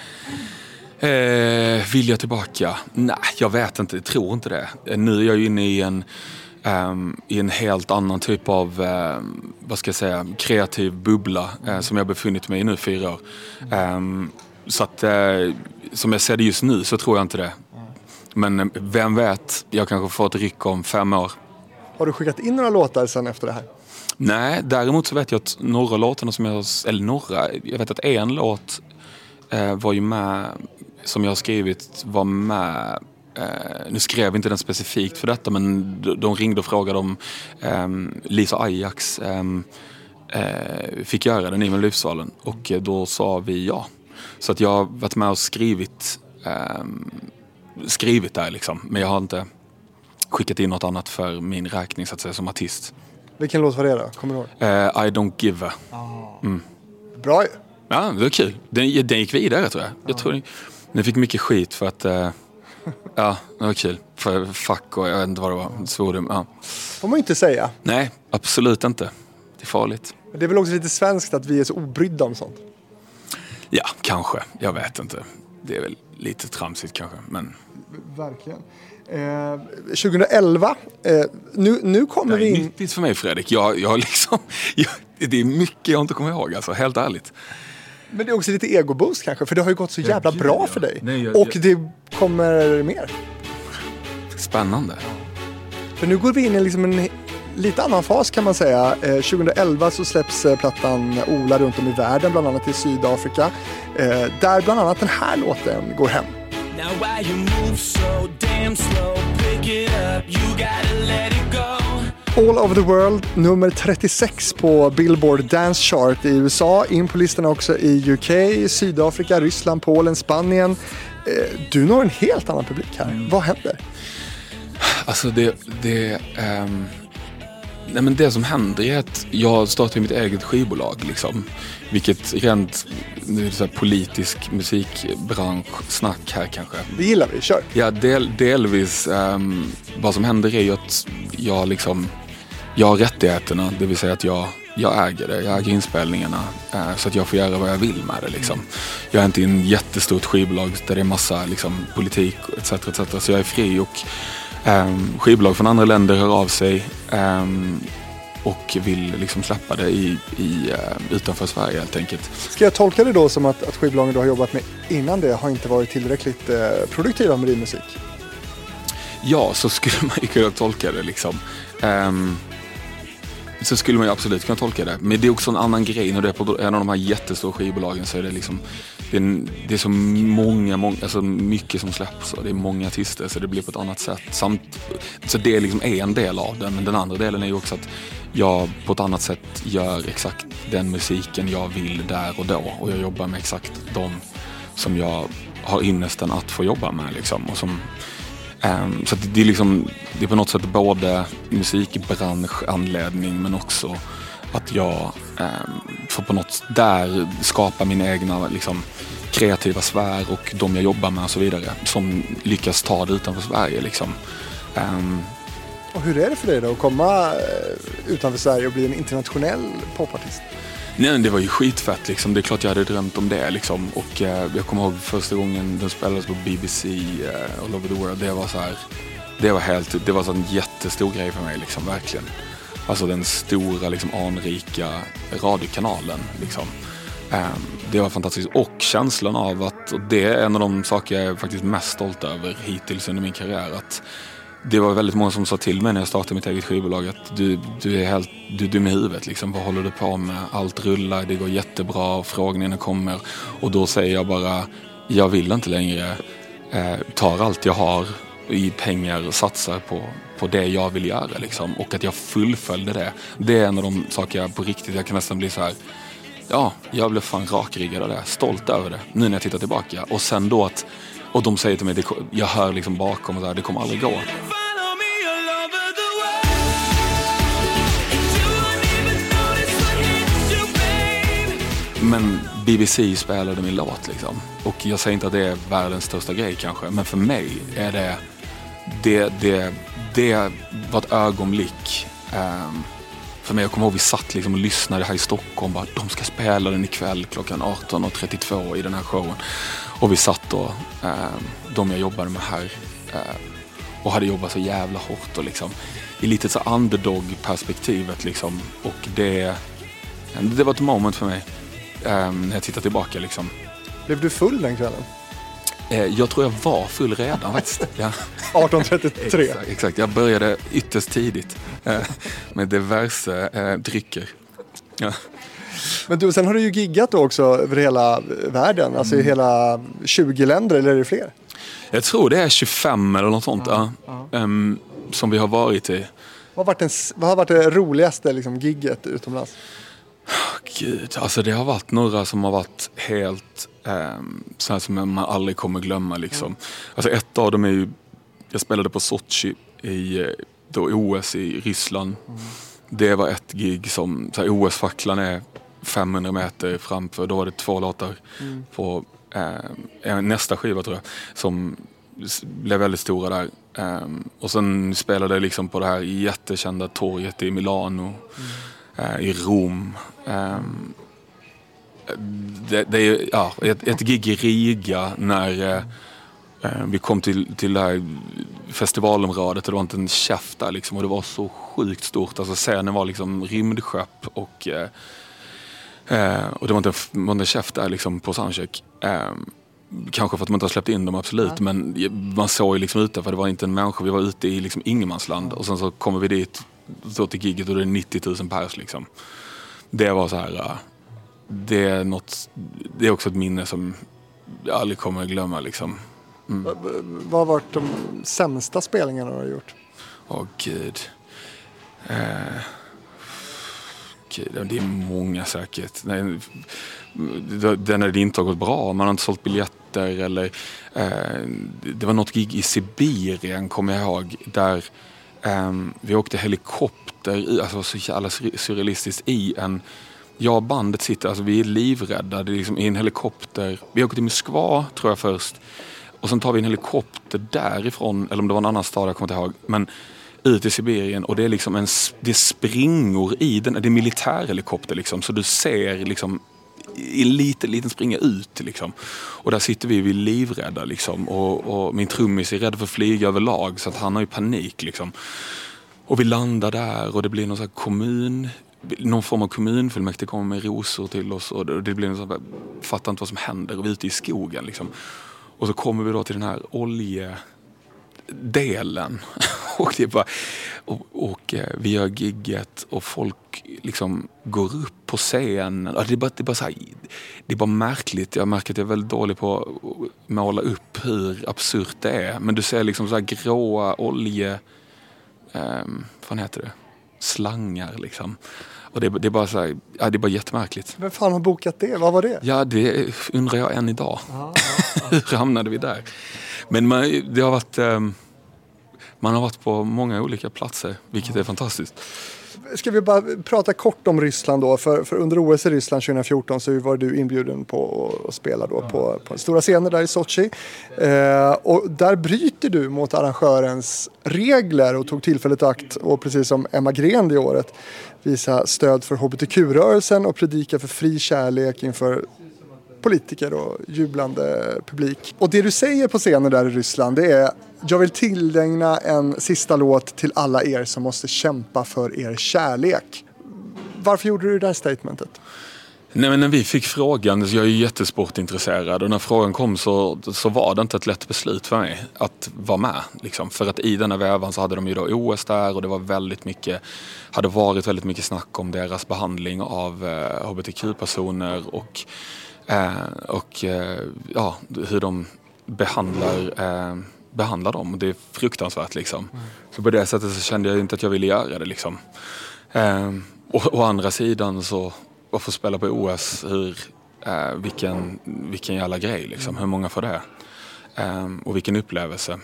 Eh, vill jag tillbaka? Nej, jag vet inte. Jag tror inte det. Eh, Nu är jag ju inne i en, ehm, i en helt annan typ av, ehm, vad ska jag säga, kreativ bubbla eh, som jag befunnit mig i nu fyra år. Ehm, så att, eh, som jag ser det just nu så tror jag inte det. Men eh, vem vet, jag kanske får ett ryck om fem år. Har du skickat in några låtar sen efter det här? Nej, däremot så vet jag att några låtarna som jag, eller några, jag vet att en låt eh, var ju med, som jag har skrivit, var med Eh, nu skrev inte den specifikt för detta men de, de ringde och frågade om eh, Lisa Ajax eh, eh, fick göra den i Melodifestivalen och eh, då sa vi ja. Så att jag har varit med och skrivit, eh, skrivit där liksom men jag har inte skickat in något annat för min räkning så att säga som artist. Vilken låt var det då? Kommer du ihåg? Eh, I don't give a. Bra ju. Ja, det var kul. Den, den gick vidare tror jag. Jag tror den, den fick mycket skit för att... Eh, ja, det var kul. För fuck och jag vet inte vad det var. Svordom. Ja. får man ju inte säga. Nej, absolut inte. Det är farligt. Det är väl också lite svenskt att vi är så obrydda om sånt. Ja, kanske. Jag vet inte. Det är väl lite tramsigt kanske. Men Verkligen. Eh, 2011, eh, nu, nu kommer Det vi är in... nyttigt för mig Fredrik. Jag, jag liksom, jag, det är mycket jag inte kommer ihåg alltså, helt ärligt. Men det är också lite egoboost kanske, för det har ju gått så jävla gud, bra ja. för dig. Nej, jag- och jag- det kommer mer. Spännande. För nu går vi in i liksom en lite annan fas kan man säga. Eh, 2011 så släpps eh, plattan Ola runt om i världen, bland annat i Sydafrika. Eh, där bland annat den här låten går hem. Now why you move so damn slow? Pick it up, you gotta let it go. All over the world, nummer 36 på Billboard Dance Chart i USA. In på listorna också i UK, Sydafrika, Ryssland, Polen, Spanien. Eh, du når en helt annan publik här. Vad händer? Alltså det, det, ehm, nej men det som händer är att jag startar mitt eget skivbolag. Liksom, vilket rent nu är det så här politisk musikbranschsnack här kanske. Det gillar vi, kör. Ja, del, delvis. ehm, vad som händer är ju att jag liksom, jag har rättigheterna, det vill säga att jag, jag äger det. Jag äger inspelningarna eh, så att jag får göra vad jag vill med det. Liksom. Jag är inte i en jättestort skivbolag där det är massa liksom, politik etc. etc. Så jag är fri och um, skivbolag från andra länder hör av sig ehm, och vill liksom släppa det i, i, eh, utanför Sverige helt enkelt. Ska jag tolka det då som att, att skivbolagen du har jobbat med innan det har inte varit tillräckligt eh, produktiva med din musik? Ja, så skulle man ju kunna tolka det liksom. Ehm, så skulle man ju absolut kunna tolka det. Men det är också en annan grej när du är på en av de här jättestora skivbolagen så är det liksom det är, det är så många, många, alltså mycket som släpps och det är många artister så det blir på ett annat sätt. Samt, så det liksom är en del av det men den andra delen är ju också att jag på ett annat sätt gör exakt den musiken jag vill där och då och jag jobbar med exakt de som jag har ynnesten att få jobba med liksom. Och som, Ehm, så att det är liksom, det är på något sätt både musikbranschanledning men också att jag um, får på något där skapa min egna liksom, kreativa sfär och de jag jobbar med och så vidare som lyckas ta det utanför Sverige liksom. Ehm. Och hur är det för dig då att komma eh, utanför Sverige och bli en internationell popartist? Nej, men det var ju skitfett liksom. Det är klart jag hade drömt om det liksom. Och eh, jag kommer ihåg första gången den spelades på BBC eh, All over the world. Det var så här, det var helt, det var så en jättestor grej för mig liksom, verkligen. Alltså den stora liksom anrika radiokanalen liksom. Eh, det var fantastiskt. Och känslan av att, och det är en av de saker jag är faktiskt mest stolt över hittills under min karriär. Att det var väldigt många som sa till mig när jag startade mitt eget skivbolag att du, du är helt du är dum i huvudet. Liksom. Vad håller du på med? Allt rullar, det går jättebra, och frågorna kommer. Och då säger jag bara, jag vill inte längre. Eh, tar allt jag har i pengar och satsar på, på det jag vill göra. Liksom. Och att jag fullföljde det. Det är en av de saker jag på riktigt, jag kan nästan bli så här. Ja, jag blev fan rakryggad av det. Stolt över det. Nu när jag tittar tillbaka. Och sen då att, och de säger till mig, det, jag hör liksom bakom och så här, det kommer aldrig gå. Men BBC spelade min låt liksom. Och jag säger inte att det är världens största grej kanske. Men för mig är det, det, det, det var ett ögonblick. Um, för mig, jag kommer ihåg vi satt liksom och lyssnade här i Stockholm. Bara, de ska spela den ikväll klockan 18.32 i den här showen. Och vi satt då, ehm, de jag jobbade med här. ehm, och hade jobbat så jävla hårt och liksom i lite så underdog-perspektivet liksom. Och det, det var ett moment för mig ehm, när jag tittar tillbaka liksom. Blev du full den kvällen? Eh, jag tror jag var full redan faktiskt. Ja. 1833. Exakt, exakt, jag började ytterst tidigt eh, med diverse eh, drycker. Ja. Men du, sen har du ju giggat också över hela världen, alltså Mm. i hela 20 länder, eller är det fler? Jag tror det är 25 eller något sånt ja, ehm, som vi har varit i. Vad har varit, den, vad har varit det roligaste liksom, gigget utomlands? Gud, alltså det har varit några som har varit helt um, så här som man aldrig kommer glömma liksom. Alltså ett av dem är ju, jag spelade på Sochi i eh, då OS i Ryssland. Det var ett gig som, OS-facklan är 500 meter framför, då var det två låtar på eh, nästa skiva tror jag, som blev väldigt stora där. Ehm, och sen spelade jag liksom på det här jättekända torget i Milano, eh, i Rom. Ehm, det, det är ja, ett, ett gig i Riga när eh, Eh, Vi kom till, till det här festivalområdet och det var inte en käft där liksom och det var så sjukt stort. Alltså scenen var liksom rymdskepp och, eh, eh, och det var inte, en- käft där liksom på soundcheck. Eh, Kanske för att man inte har släppt in dem absolut men man såg ju liksom utanför, det var inte en människa, vi var ute i liksom ingenmansland och sen så kommer vi dit så till giget och det är 90 000 pers liksom. Det var så här, det är något, det är också ett minne som jag aldrig kommer att glömma liksom. Vad har varit de sämsta spelningarna du har gjort? Åh gud. Eh, gud. Det är många säkert. Nej, Den det inte har gått bra. Man har inte sålt biljetter eller... Eh, det var något gig i Sibirien kommer jag ihåg. Där Um, vi åkte helikopter, i, alltså så jävla surrealistiskt, i en... Jag och bandet sitter, alltså vi är livrädda. Det är liksom i en helikopter. Vi åker till Moskva tror jag först. Och sen tar vi en helikopter därifrån, eller om det var en annan stad, jag kommer inte ihåg. Men ut i Sibirien och det är liksom en, det är springor i den, det är militärhelikopter liksom. Så du ser liksom i en liten, liten springa ut liksom. Och där sitter vi, vi är livrädda liksom. Och, och min trummis är rädd för att flyga överlag så att han har ju panik liksom. Och vi landar där och det blir någon sån här kommun någon form av kommunfullmäktige kommer med rosor till oss och det blir en sån här, fattar inte vad som händer och vi är ute i skogen liksom. Och så kommer vi då till den här olje oljedelen. och det bara, och, och eh, vi gör gigget och folk liksom går upp på scenen. Det är bara, det är bara, så här, det är bara märkligt. Jag märker att jag är väldigt dålig på att måla upp hur absurt det är. Men du ser liksom så här gråa olje... Um, vad heter det? Slangar liksom. Och det, är- det är bara så här, ja, det är bara jättemärkligt. Vem fan har bokat det? Vad var det? Ja, det undrar jag än idag. Hur hamnade vi där? Men man, det har varit, ehm, man har varit på många olika platser, vilket är fantastiskt. Ska vi bara prata kort om Ryssland då? För, för under OS i Ryssland 2014 så var du inbjuden på att spela då på, på stora scener där i Sochi. Eh, och där bryter du mot arrangörens regler och tog tillfället i akt och precis som Emma Gren det året visa stöd för hbtq-rörelsen och predika för fri kärlek inför politiker och jublande publik. Och det du säger på scenen där i Ryssland det är jag vill tillägna en sista låt till alla er som måste kämpa för er kärlek. Varför gjorde du det där statementet? Nej, men när vi fick frågan, jag är ju jättesportintresserad och när frågan kom så, så var det inte ett lätt beslut för mig att vara med. Liksom. För att i denna vävan så hade de ju då OS där och det var väldigt mycket, hade varit väldigt mycket snack om deras behandling av eh, hbtq-personer och, och eh, ja, hur de behandlar, eh, behandlar dem. Det är fruktansvärt liksom. Så på det sättet så kände jag inte att jag ville göra det liksom. Eh, och å andra sidan så att få spela på OS, hur, eh, vilken, vilken jävla grej liksom. Hur många får det? Eh, och vilken upplevelse.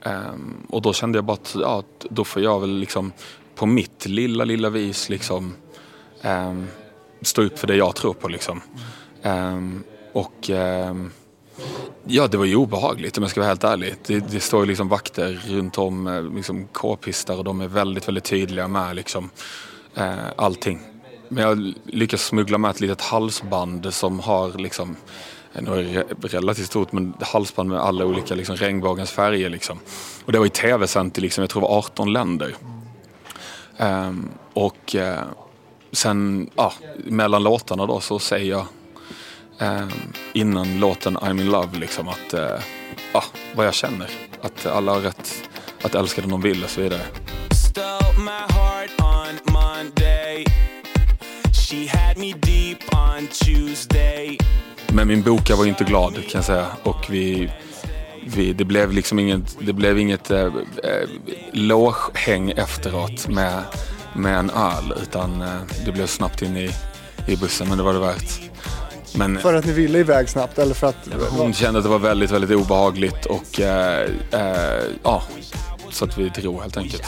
Eh, och då kände jag bara att ja, då får jag väl liksom på mitt lilla, lilla vis liksom eh, stå upp för det jag tror på liksom. Um, och um, Ja, det var ju obehagligt om jag ska vara helt ärlig. Det, det står ju liksom vakter runt om, eh, liksom k-pistar och de är väldigt, väldigt tydliga med liksom uh, allting. Men jag lyckas smuggla med ett litet halsband som har liksom, eh, är det relativt stort, men halsband med alla olika liksom, regnbågens färger liksom. Och det var i tv-sänt i liksom, jag tror det var 18 länder. Um, och uh, sen, ja, mellan låtarna då så säger jag eh, innan låten I'm in love liksom att, eh, ja, vad jag känner. Att alla har rätt att älska den de vill och så vidare. Men min boka var inte glad kan jag säga. Och vi, vi, det blev liksom inget, det blev inget eh, eh, logehäng efteråt med, med en öl. Utan eh, det blev snabbt in i, i bussen, men det var det värt. Men För att ni ville iväg snabbt eller för att... hon kände att det var väldigt, väldigt obehagligt och eh, eh, ja, så att vi drog helt enkelt.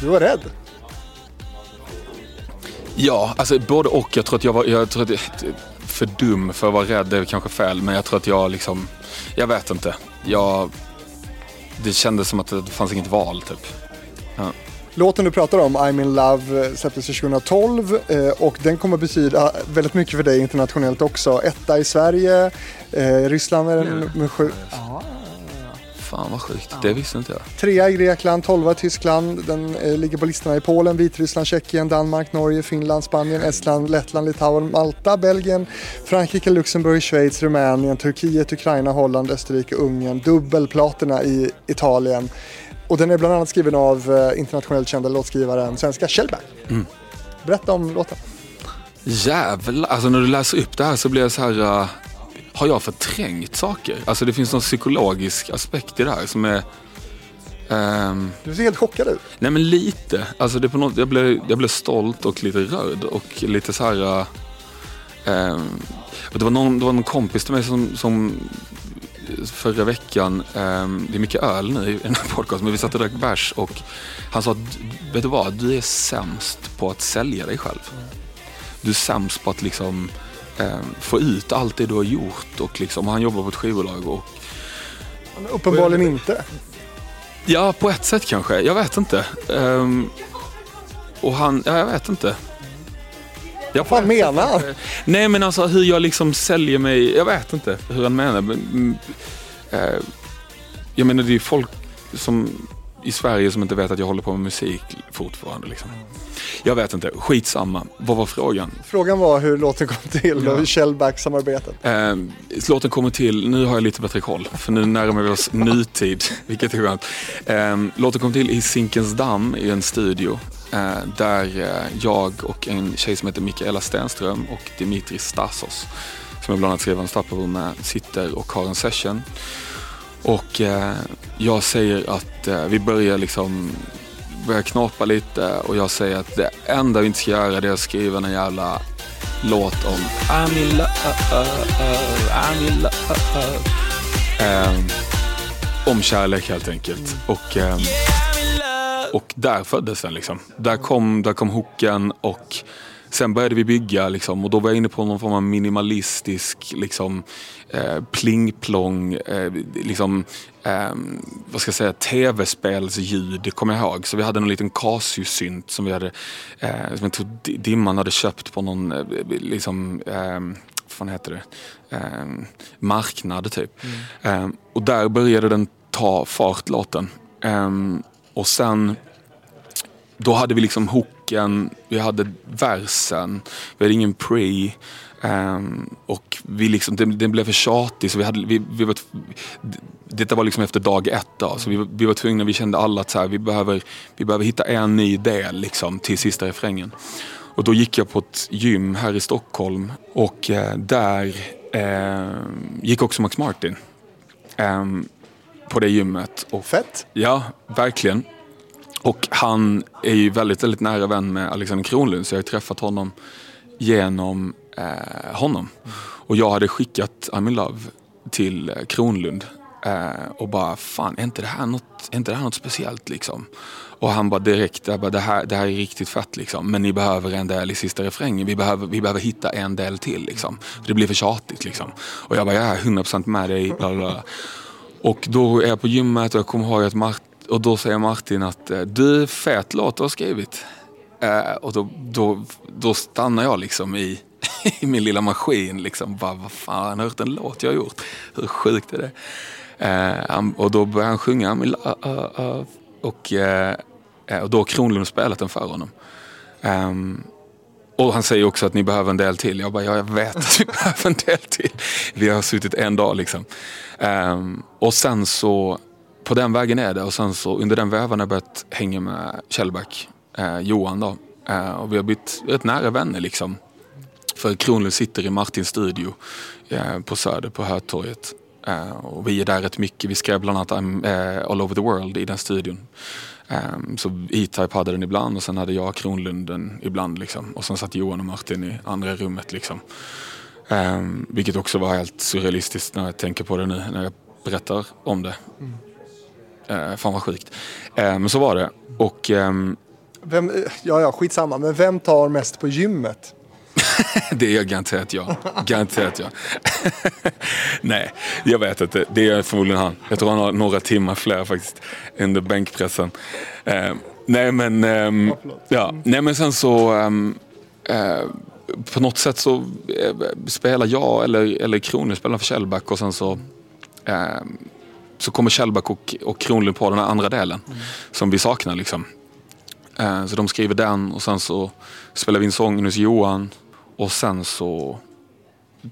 Du var rädd. Ja, alltså både och. Jag tror att jag var jag tror att jag, för dum för att vara rädd, det är kanske fel. Men jag tror att jag liksom, jag vet inte. Jag, det kändes som att det fanns inget val typ. Ja. Låten du pratar om, I'm in love, eh, släpptes 2012 eh, och den kommer betyda väldigt mycket för dig internationellt också. Etta i Sverige, eh, Ryssland är den nummer sju. Fan vad sjukt, det visste inte jag. Trea i Grekland, tolva i Tyskland. Den eh, ligger på listorna i Polen, Vitryssland, Tjeckien, Danmark, Norge, Finland, Spanien, Estland, Lettland, Litauen, Malta, Belgien, Frankrike, Luxemburg, Schweiz, Rumänien, Turkiet, Ukraina, Holland, Österrike, Ungern. Dubbelplatina i Italien. Och den är bland annat skriven av eh, internationellt kända låtskrivaren svenska Kjellberg. Berätta om låten. Jävlar, alltså när du läser upp det här så blir jag så här... uh, har jag förträngt saker? Alltså det finns någon psykologisk aspekt i det här som är... ehm, Du ser helt chockad ut. nej men lite. Alltså det på något, jag, blev, jag blev stolt och lite rörd och lite så här... och det, var någon, det var någon kompis till mig som, som förra veckan, ehm, det är mycket öl nu i den här podcasten, men vi satt och drack bärs och han sa att, vet du vad, du är sämst på att sälja dig själv. Du är sämst på att liksom ehm, få ut allt det du har gjort och liksom, han jobbar på ett skivbolag och Uppenbarligen inte. Ja, på ett sätt kanske. Jag vet inte. Ehm, och han, ja, jag vet inte. Jag Vad menar han? Nej men alltså hur jag liksom säljer mig, jag vet inte hur han menar. Men, mm, eh, jag menar det är ju folk som i Sverige som inte vet att jag håller på med musik fortfarande. Liksom. Jag vet inte, skitsamma. Vad var frågan? Frågan var hur låten kom till och Kjellberg-samarbetet. Eh, låten kommer till, nu har jag lite bättre koll, för nu närmar vi oss nutid, vilket är skönt. Eh, låten kom till i Zinkensdamm i en studio, eh, där eh, jag och en tjej som heter Mikaela Stenström och Dimitri Stasos, som jag bland annat skrev en Unstoppable med, sitter och har en session. Och eh, jag säger att eh, vi börjar liksom börjar knapa lite och jag säger att det enda vi inte ska göra det är att skriva en jävla låt om I'm in love, I'm in love. Ehm, om kärlek helt enkelt. Och, ehm, och där föddes den liksom. Där kom, där kom hooken och sen började vi bygga liksom, och då var jag inne på någon form av minimalistisk liksom, eh, pling-plong, eh, liksom, eh, vad ska jag säga, tv-spelsljud kommer jag ihåg. Så vi hade en liten Casio-synt som vi hade, eh, som jag tror Di- Dimman hade köpt på någon, eh, liksom, eh, vad fan heter det, eh, marknad typ. Eh, och där började den ta fart låten. Och sen då hade vi liksom hooken, vi hade versen, vi hade ingen pre. ehm, och vi liksom, den, den blev för tjatig så vi hade, vi, vi var, detta var liksom efter dag ett då, så vi, var- vi var tvungna, vi kände alla att så här, vi, behöver, vi behöver hitta en ny del liksom, till sista refrängen. Och då gick jag på ett gym här i Stockholm och eh, där eh, gick också Max Martin. ehm, på det gymmet. Och Fett. Ja, verkligen. Och han är ju väldigt, väldigt nära vän med Alexander Kronlund så jag har ju träffat honom genom eh, honom. Och jag hade skickat I'm in love till eh, Kronlund eh, och bara fan, är inte det här något, är inte det här något speciellt liksom? Och han bara direkt, jag bara, det, här, det här är riktigt fett liksom. Men ni behöver en del i sista refrängen. Vi behöver, vi behöver hitta en del till liksom. För det blir för tjatigt liksom. Och jag bara, jag är 100% med dig. Bla, bla, bla. Och då är jag på gymmet och jag kommer ihåg att Mart och då säger Martin att eh, du, fet låt du har skrivit. Eh, och då, då, då stannar jag liksom i, i min lilla maskin. Liksom. Bara, vad fan, har jag hört en låt jag har gjort? Hur sjukt är det? Eh, och då börjar han sjunga. Uh, uh, uh", och, eh, eh, och då har Kronlund spelat den för honom. Um, och han säger också att ni behöver en del till. Jag bara, ja, jag vet att vi behöver en del till. Vi har suttit en dag liksom. Um, och sen så, på den vägen är det. Och sen så under den vävan har jag börjat hänga med Kjellback, eh, Johan då. Eh, och vi har blivit rätt nära vänner liksom. För Kronlund sitter i Martins studio eh, på Söder på Hötorget. Eh, och vi är där rätt mycket. Vi skrev bland annat I'm, eh, All over the world i den studion. Ehm, så E-Type hade den ibland och sen hade jag Kronlunden ibland. Liksom. Och sen satt Johan och Martin i andra rummet. Liksom. Ehm, vilket också var helt surrealistiskt när jag tänker på det nu när jag berättar om det. Mm. Uh, fan vad sjukt. Eh, men så var det. Och ehm, Vem, ja, ja, skitsamma. Men vem tar mest på gymmet? det är garanterat jag. Garanterat jag. Nej, jag vet inte. Det är förmodligen han. Jag tror han har några timmar fler faktiskt under bänkpressen. Eh, nej men, ehm, ja. nej men sen så ehm, eh, på något sätt så eh, spelar jag eller, eller Kronlund spelar för Kjellback och sen så ehm, så kommer Kjellback och, och Kronlund på den här andra delen som vi saknar liksom. Eh, Så de skriver den och sen så spelar vi in sången hos Johan och sen så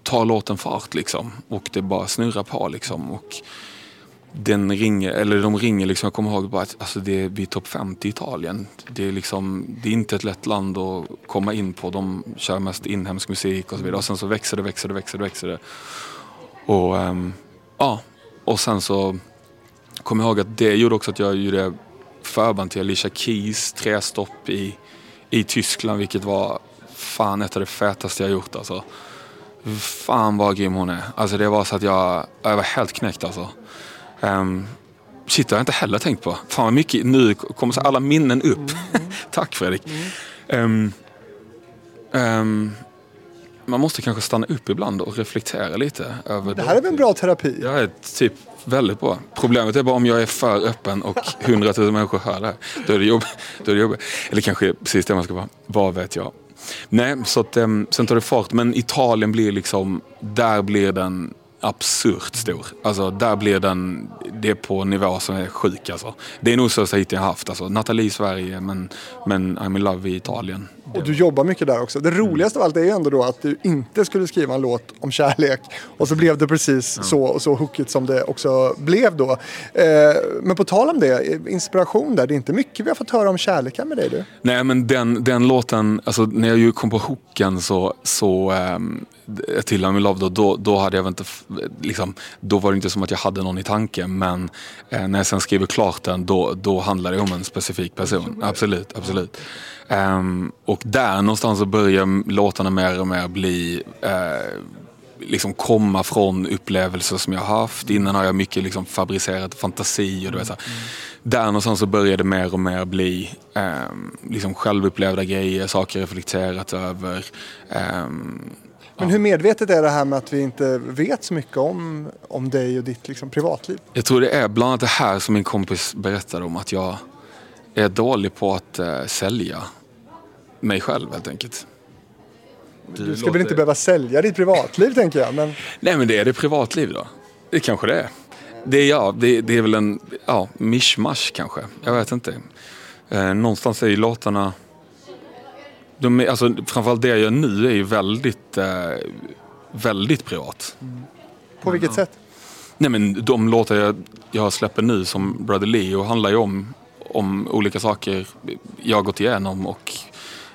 tar låten fart liksom och det bara snurrar på liksom. Och den ringer, eller de ringer liksom, jag kommer ihåg bara att alltså det är, vi är topp 50 i Italien. Det är liksom, det är inte ett lätt land att komma in på. De kör mest inhemsk musik och så vidare. Och sen så växer det, växer det, växer det, växer det. Och ehm, ja, och sen så kommer jag ihåg att det gjorde också att jag gjorde förband till Alicia Keys tre stopp i, i Tyskland vilket var fan ett av det fetaste jag gjort alltså. Fan vad grym hon är. Alltså det var så att jag, jag var helt knäckt alltså. Um, shit, det har jag inte heller tänkt på. Fan vad mycket, nu kommer så alla minnen upp. Tack Fredrik. Ehm, ehm, man måste kanske stanna upp ibland och reflektera lite över Det här är väl en bra terapi? är typ väldigt bra. Problemet är bara om jag är för öppen och hundratusen människor hör det här. Då är det jobbigt. Då är det jobbigt. Eller kanske precis det man ska vara. Vad vet jag. Nej, så att, um, sen tar det fart. Men Italien blir liksom, där blir den absurt stor. Alltså där blir den, det är på en nivå som är sjuk alltså. Det är nog största hit jag haft. Alltså, Nathalie i Sverige men, men I'm in love i Italien. Och du jobbar mycket där också. Det roligaste av allt är ju ändå då att du inte skulle skriva en låt om kärlek. Och så blev det precis så och så hookigt som det också blev då. Eh, men på tal om det, inspiration där. Det är inte mycket vi har fått höra om kärleken med dig du. Nej men den, den låten, alltså när jag ju kom på hooken så, så ähm, till I'm in love då, då, då hade jag inte, liksom, då var det inte som att jag hade någon i tanken men eh, när jag sen skriver klart den då, då handlar det om en specifik person. Absolut, absolut. Ehm, och där någonstans så börjar låtarna mer och mer bli eh, liksom komma från upplevelser som jag haft. Innan har jag mycket liksom fabricerat fantasi och du vet så här. Där någonstans så började det mer och mer bli ehm, liksom självupplevda grejer, saker reflekterat över. Ehm, Men hur medvetet är det här med att vi inte vet så mycket om, om dig och ditt liksom, privatliv? jag tror det är bland annat det här som min kompis berättade om att jag är dålig på att eh, sälja mig själv helt enkelt. Du ska väl inte behöva sälja ditt privatliv tänker jag. Men Nej men det är det privatliv då. Det kanske det är. Det är, ja, det, det är väl en ja, mischmasch kanske. Jag vet inte. Eh, någonstans är ju låtarna... De är, alltså, framförallt det jag gör nu är ju väldigt, eh, väldigt privat. på vilket sätt? Nej men de låtar jag, jag släpper nu som Brother Leo handlar ju om, om olika saker jag gått igenom och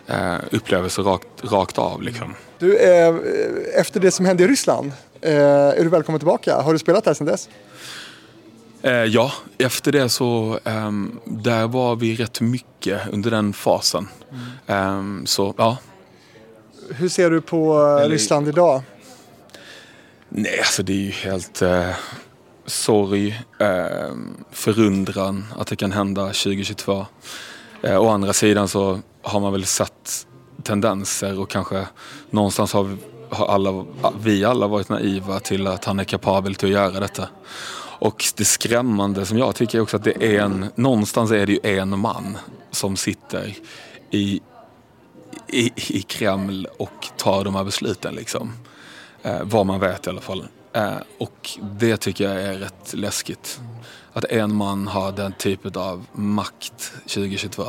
eh, upplevelser rakt, rakt av liksom. Du, eh, efter det som hände i Ryssland, eh, är du välkommen tillbaka? Har du spelat där sedan dess? Eh, ja, efter det så ehm, där var vi rätt mycket under den fasen. Ehm, så ja, Hur ser du på eh, Ryssland idag? nej alltså det är ju helt eh, sorg, eh, förundran att det kan hända 2022. Eh, å andra sidan så har man väl sett tendenser och kanske någonstans har, vi, har alla, vi alla varit naiva till att han är kapabel till att göra detta. Och det skrämmande som jag tycker är också att det är en, någonstans är det ju en man som sitter i, i, i Kreml och tar de här besluten liksom. Eh, vad man vet i alla fall. Eh, och det tycker jag är rätt läskigt. Att en man har den typen av makt 2022.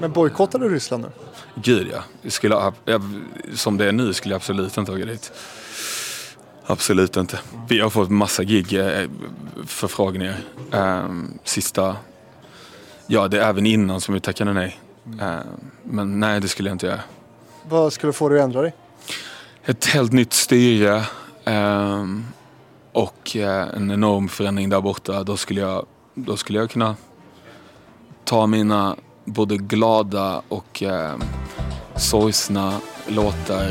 Men bojkottar du Ryssland nu? Gud ja. Jag skulle, jag, som det är nu skulle jag absolut inte åka dit. Absolut inte. Vi har fått massa gig, eh, förfrågningar. Eh, sista... Ja, det är även innan som vi tackade nej. Eh, men nej, det skulle jag inte göra. Vad skulle få dig att ändra dig? Ett helt nytt styre ehm, och eh, en enorm förändring där borta. Då skulle jag, då skulle jag kunna ta mina både glada och eh, sorgsna låtar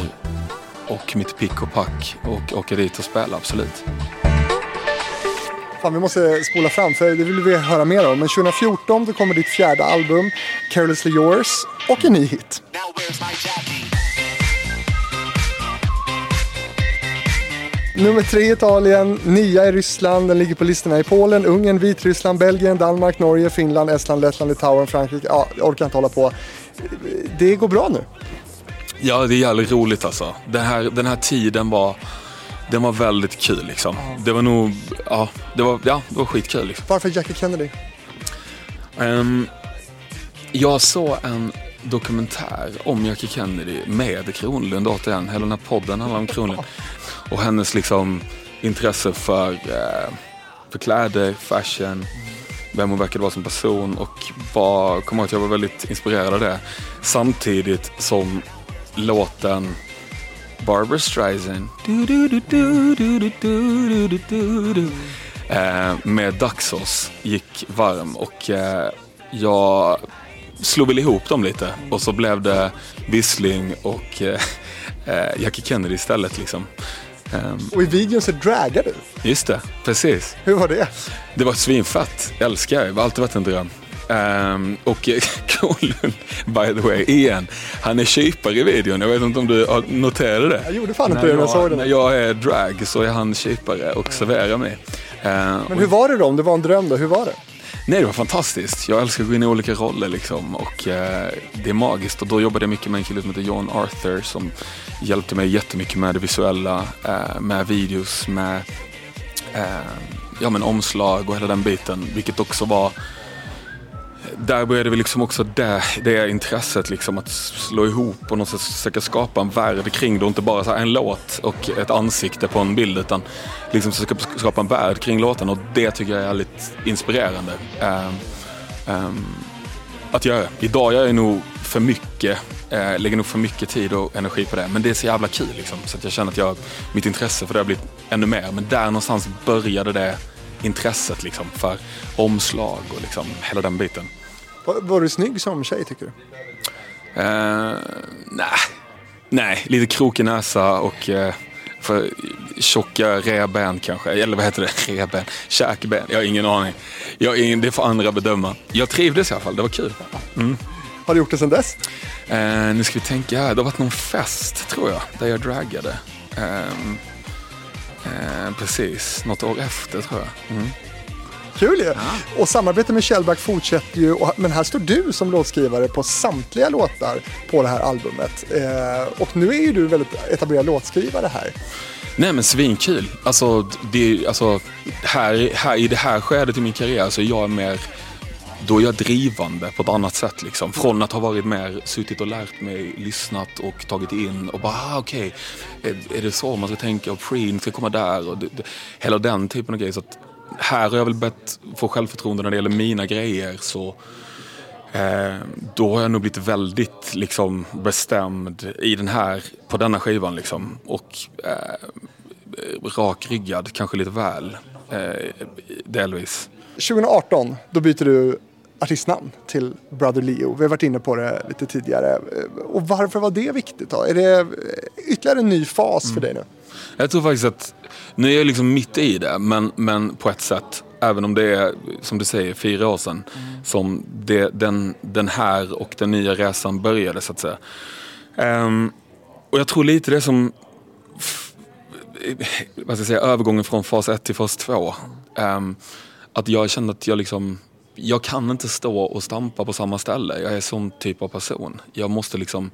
och mitt pick och pack och åka dit och spela, absolut. Fan, vi måste spola fram för det vill vi höra mer om. Men 2014 då kommer ditt fjärde album, Carelessly Yours, och en ny hit. Nummer tre Italien, nia i Ryssland, den ligger på listorna i Polen, Ungern, Vitryssland, Belgien, Danmark, Norge, Finland, Estland, Lettland, Litauen, Frankrike. Ja, jag orkar inte hålla på. Det går bra nu. Ja, det är jävligt roligt alltså. Den här, den här tiden var, den var väldigt kul liksom. Det var nog, ja, det var, ja, det var skitkul liksom. Varför Jackie Kennedy? Ehm, jag såg en dokumentär om Jackie Kennedy med Kronlund återigen. Hela den här podden handlar om Kronlund. Och hennes liksom intresse för, för kläder, fashion, vem hon verkade vara som person och var, kom ihåg att jag var väldigt inspirerad av det. Samtidigt som låten Barbra Streisand med Daxos gick varm och jag slog väl ihop dem lite och så blev det Wissling och Jackie Kennedy istället. Liksom. Ehm, Och i videon så draggar du. just det, precis. Hur var det? Det var svinfett. Jag älskar det. Det har alltid varit en dröm. Um, och eh, Kronlund, by the way, igen. Han är kypare i videon. Jag vet inte om du noterade det? Jag gjorde fan inte när det när jag såg när den. jag är drag så är han kypare och serverar mig. Uh, Men hur var det då? Om det var en dröm då, hur var det? Nej, det var fantastiskt. Jag älskar att gå in i olika roller liksom och eh, det är magiskt. Och då jobbade jag mycket med en kille som heter John Arthur som hjälpte mig jättemycket med det visuella, eh, med videos, med eh, ja, men omslag och hela den biten. Vilket också var där började vi liksom också det, det intresset liksom att slå ihop och försöka skapa en värld kring det och inte bara så här en låt och ett ansikte på en bild utan liksom försöka skapa en värld kring låten och det tycker jag är väldigt inspirerande. um, um, att göra. Idag gör jag nog för mycket, uh, lägger nog för mycket tid och energi på det men det är så jävla kul liksom så att jag känner att jag, mitt intresse för det har blivit ännu mer men där någonstans började det intresset liksom för omslag och liksom hela den biten. Var, var du snygg som tjej tycker du? Uh, nej. nej, lite krokig näsa och uh, för tjocka revben kanske. Eller vad heter det? Revben? Käkben? Jag har ingen aning. Jag ingen, det får andra bedöma. Jag trivdes i alla fall, det var kul. Har du gjort det sedan dess? Eh, nu ska vi tänka här. Det har varit någon fest tror jag, där jag draggade. Ehm, eh, precis, något år efter tror jag. Mm. Kul ju! Och samarbetet med Shellback fortsätter ju, och, men här står du som låtskrivare på samtliga låtar på det här albumet. Eh, och nu är ju du väldigt etablerad låtskrivare här. Nej men svinkul. Alltså, det, alltså här, här, i det här skedet i min karriär så är jag mer då är jag drivande på ett annat sätt. Liksom. Från att ha varit mer suttit och lärt mig, lyssnat och tagit in och bara, ah, okej, är, är det så man ska tänka? Och preen ska komma där och det, det, hela den typen av grejer. Så att här har jag väl bett få självförtroende när det gäller mina grejer. Så Eh, då har jag nog blivit väldigt liksom, bestämd i den här, på denna skivan. Liksom. Och eh, rakryggad, kanske lite väl. Eh, delvis. 2018, då byter du artistnamn till Brother Leo. Vi har varit inne på det lite tidigare. Och varför var det viktigt då? Är det ytterligare en ny fas för dig nu? Jag tror faktiskt att, nu är jag liksom mitt i det, men, men på ett sätt. Även om det är, som du säger, fyra år sedan som det, den, den här och den nya resan började så att säga. Ehm, och jag tror lite det som vad ska jag säga, övergången från fas 1 till fas 2. att jag kände att jag liksom, jag kan inte stå och stampa på samma ställe. Jag är sån typ av person. Jag måste liksom,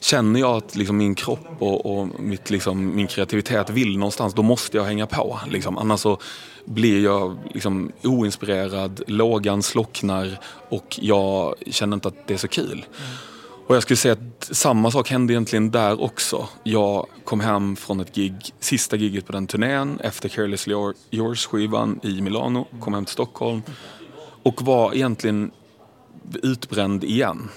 känner jag att liksom min kropp och, och mitt, liksom, min kreativitet vill någonstans, då måste jag hänga på. Liksom. Annars så blir jag liksom, oinspirerad, lågan slocknar och jag känner inte att det är så kul. Och jag skulle säga att samma sak hände egentligen där också. Jag kom hem från ett gig, sista giget på den turnén efter Carelessly Yours-skivan i Milano. Kom hem till Stockholm och var egentligen utbränd igen.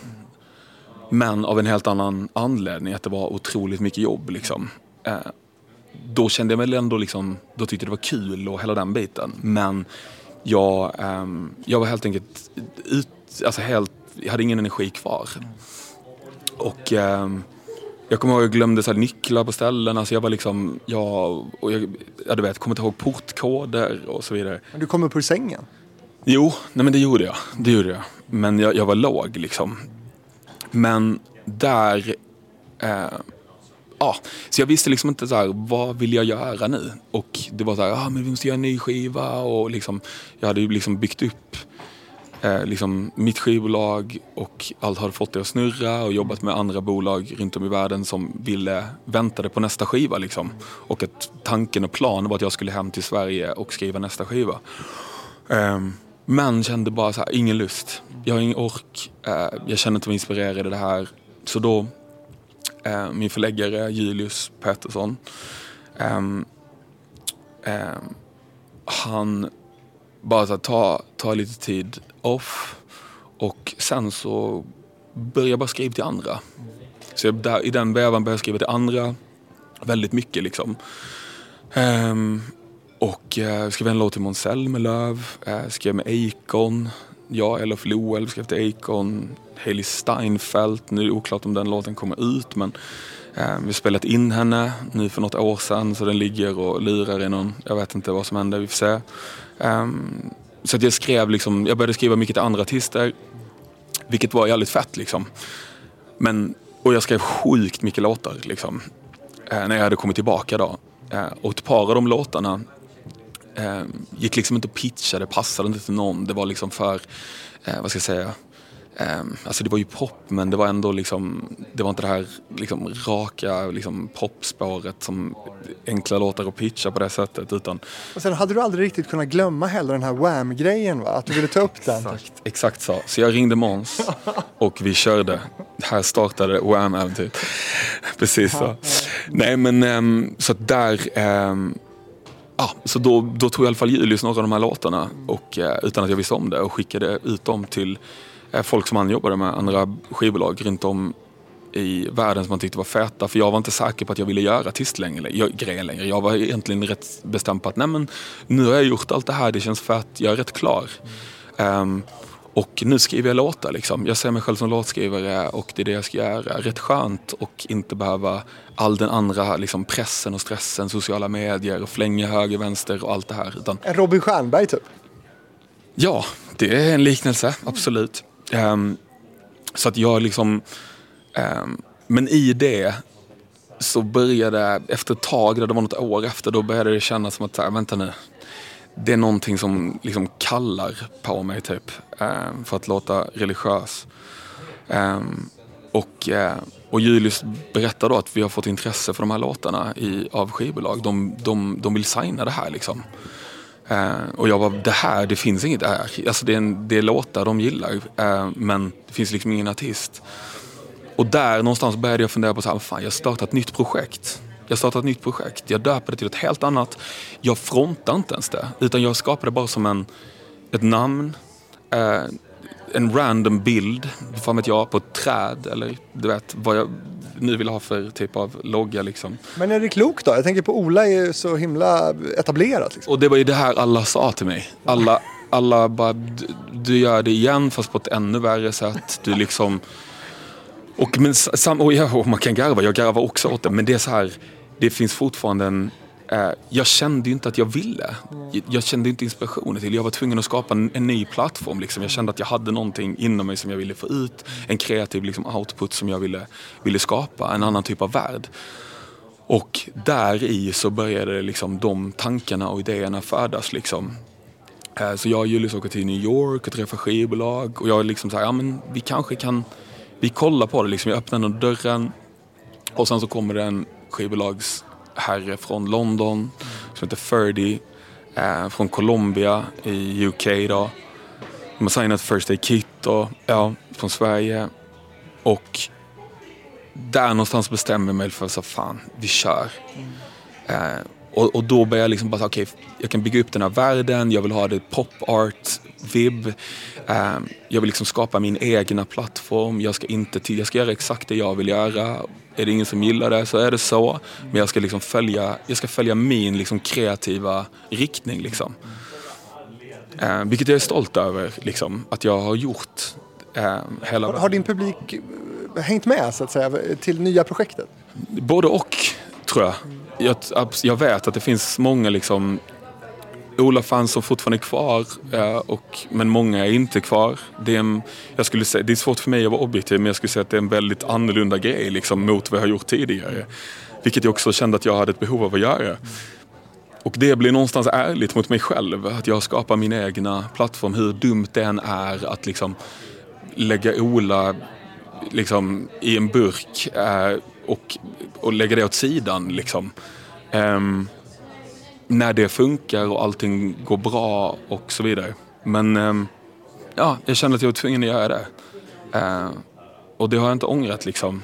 Men av en helt annan anledning, att det var otroligt mycket jobb. Liksom. Eh, då kände jag väl ändå liksom, då tyckte jag det var kul och hela den biten. Men jag, eh, jag var helt enkelt ut, alltså helt, jag hade ingen energi kvar. Och eh, jag kommer ihåg jag glömde så här, nycklar på ställen. Alltså jag var liksom, jag, och jag, ja, du vet, kommer inte ihåg portkoder och så vidare. Men Du kom upp ur sängen. Jo, nej men det gjorde jag. Det gjorde jag. Men jag, jag var låg liksom. Men där, eh, ja, så jag visste liksom inte så här, vad vill jag göra nu? Och det var så här, ah, men vi måste göra en ny skiva och liksom, jag hade ju liksom byggt upp eh, liksom mitt skivbolag och allt hade fått det att snurra och jobbat med andra bolag runt om i världen som ville, väntade på nästa skiva liksom. Och att tanken och planen var att jag skulle hem till Sverige och skriva nästa skiva. Ehm, men kände bara så här, ingen lust. Jag har ingen ork. Eh, jag känner inte mig inspirerad i det här. Så då, eh, min förläggare Julius Pettersson, ehm, ehm, han bara så här, ta, ta lite tid off och sen så började jag bara skriva till andra. Så jag, där, i den vevan började jag skriva till andra väldigt mycket liksom. Ehm, och eh, skrev en låt till Måns Zelmerlöw, eh, skrev med Akon, jag, Elof Loel skrev till Akon, Hailey Steinfeld, nu är det oklart om den låten kommer ut men eh, vi har spelat in henne nu för något år sedan så den ligger och lurar i någon, jag vet inte vad som händer, vi får se. Ehm, så att jag skrev liksom, jag började skriva mycket till andra artister, vilket var jävligt fett liksom. Men, och jag skrev sjukt mycket låtar liksom, eh, när jag hade kommit tillbaka då. Eh, och ett par av de låtarna eh, gick liksom inte att pitcha, det passade inte till någon. Det var liksom för, eh, vad ska jag säga, eh, alltså det var ju pop men det var ändå liksom, det var inte det här liksom raka liksom popspåret som enkla låtar att pitcha på det sättet utan Och sen hade du aldrig riktigt kunnat glömma heller den här Wham-grejen va? Att du ville ta upp den. Exakt, exakt så. Så jag ringde Måns och vi körde. Här startade Wham-äventyret. Precis så. Nej men ehm, så att där ehm, Ja, så då, då tog i alla fall Julius några av de här låtarna och, eh, utan att jag visste om det och skickade ut dem till eh, folk som han jobbade med, andra skivbolag runt om i världen som man tyckte var feta. För jag var inte säker på att jag ville göra artistgrejen längre, jag, var egentligen rätt bestämd på att nej men nu har jag gjort allt det här, det känns fett, jag är rätt klar. Um, och nu skriver jag låtar liksom. Jag ser mig själv som låtskrivare och det är det jag ska göra. Rätt skönt och inte behöva all den andra liksom, pressen och stressen, sociala medier och flänga höger, vänster och allt det här. Utan Robin Stjernberg typ. Ja, det är en liknelse, absolut. Ehm, så att jag liksom... ehm, men i det så började, efter ett tag, det var något år efter, då började det kännas som att, här, vänta nu. Det är någonting som liksom kallar på mig typ. ehm, för att låta religiös. Ehm, och, eh, och Julius berättar då att vi har fått intresse för de här låtarna i, av skivbolag. De, de, de vill signa det här liksom. Eh, och jag var det här, det finns inget här. Alltså det är, en, det är låtar de gillar, eh, men det finns liksom ingen artist. Och där någonstans började jag fundera på så här, fan jag startar ett nytt projekt. Jag startar ett nytt projekt, jag döper det till ett helt annat. Jag frontar inte ens det, utan jag skapar det bara som en, ett namn, eh, en random bild, fan vet jag, på ett träd eller du vet vad jag nu vill ha för typ av logga liksom. Men är det klokt då? Jag tänker på Ola är ju så himla etablerat. Liksom. Och det var ju det här alla sa till mig. Alla, alla bara, "Du- du gör det igen fast på ett ännu värre sätt. Du liksom... Och, men, sam, och, ja, och man kan garva, jag garvar också åt det. Men det är så här, det finns fortfarande en... Eh, jag kände ju inte att jag ville. Jag, kände inte inspirationen till. Jag var tvungen att skapa en, en ny plattform. Liksom. Jag kände att jag hade någonting inom mig som jag ville få ut. En kreativ liksom, output som jag ville, ville skapa. En annan typ av värld. Och där i så började liksom de tankarna och idéerna födas. Liksom. Eh, så jag och Julius åker till New York och träffar skivbolag och jag är liksom så här, ja men vi kanske kan, vi kollar på det liksom. Jag öppnar den dörren och sen så kommer det en skivbolags skivbolagsherre från London som heter Ferdy eh, från Colombia i UK då. De har signat First Aid Kit och, ja, från Sverige. Och där någonstans bestämmer jag mig för så fan, vi kör. Eh, och, och då börjar jag liksom bara, okej, jag kan bygga upp den här världen, jag vill ha det pop art vibb. Eh, jag vill liksom skapa min egna plattform, jag ska, inte till, jag ska göra exakt det jag vill göra. Är det ingen som gillar det så är det så. Men jag ska liksom följa, jag ska följa min liksom kreativa riktning. Liksom. Eh, vilket jag är stolt över, liksom, att jag har gjort. Eh, hela Har, har din publik eh, hängt med så att säga till nya projektet? Både och, tror jag. Jag, jag vet att det finns många liksom Ola-fans som fortfarande är kvar, eh, och, men många är inte kvar. Det är, en, jag skulle säga, det är svårt för mig att vara objektiv, men jag skulle säga att det är en väldigt annorlunda grej liksom, mot vad jag har gjort tidigare. Vilket jag också kände att jag hade ett behov av att göra. Och det blir någonstans ärligt mot mig själv. Att jag skapar min egna plattform. Hur dumt det än är att liksom lägga Ola liksom, i en burk eh, och, och lägga det åt sidan. Liksom. Um, när det funkar och allting går bra och så vidare. Men eh, ja, jag kände att jag var tvungen att göra det. Eh, och det har jag inte ångrat liksom.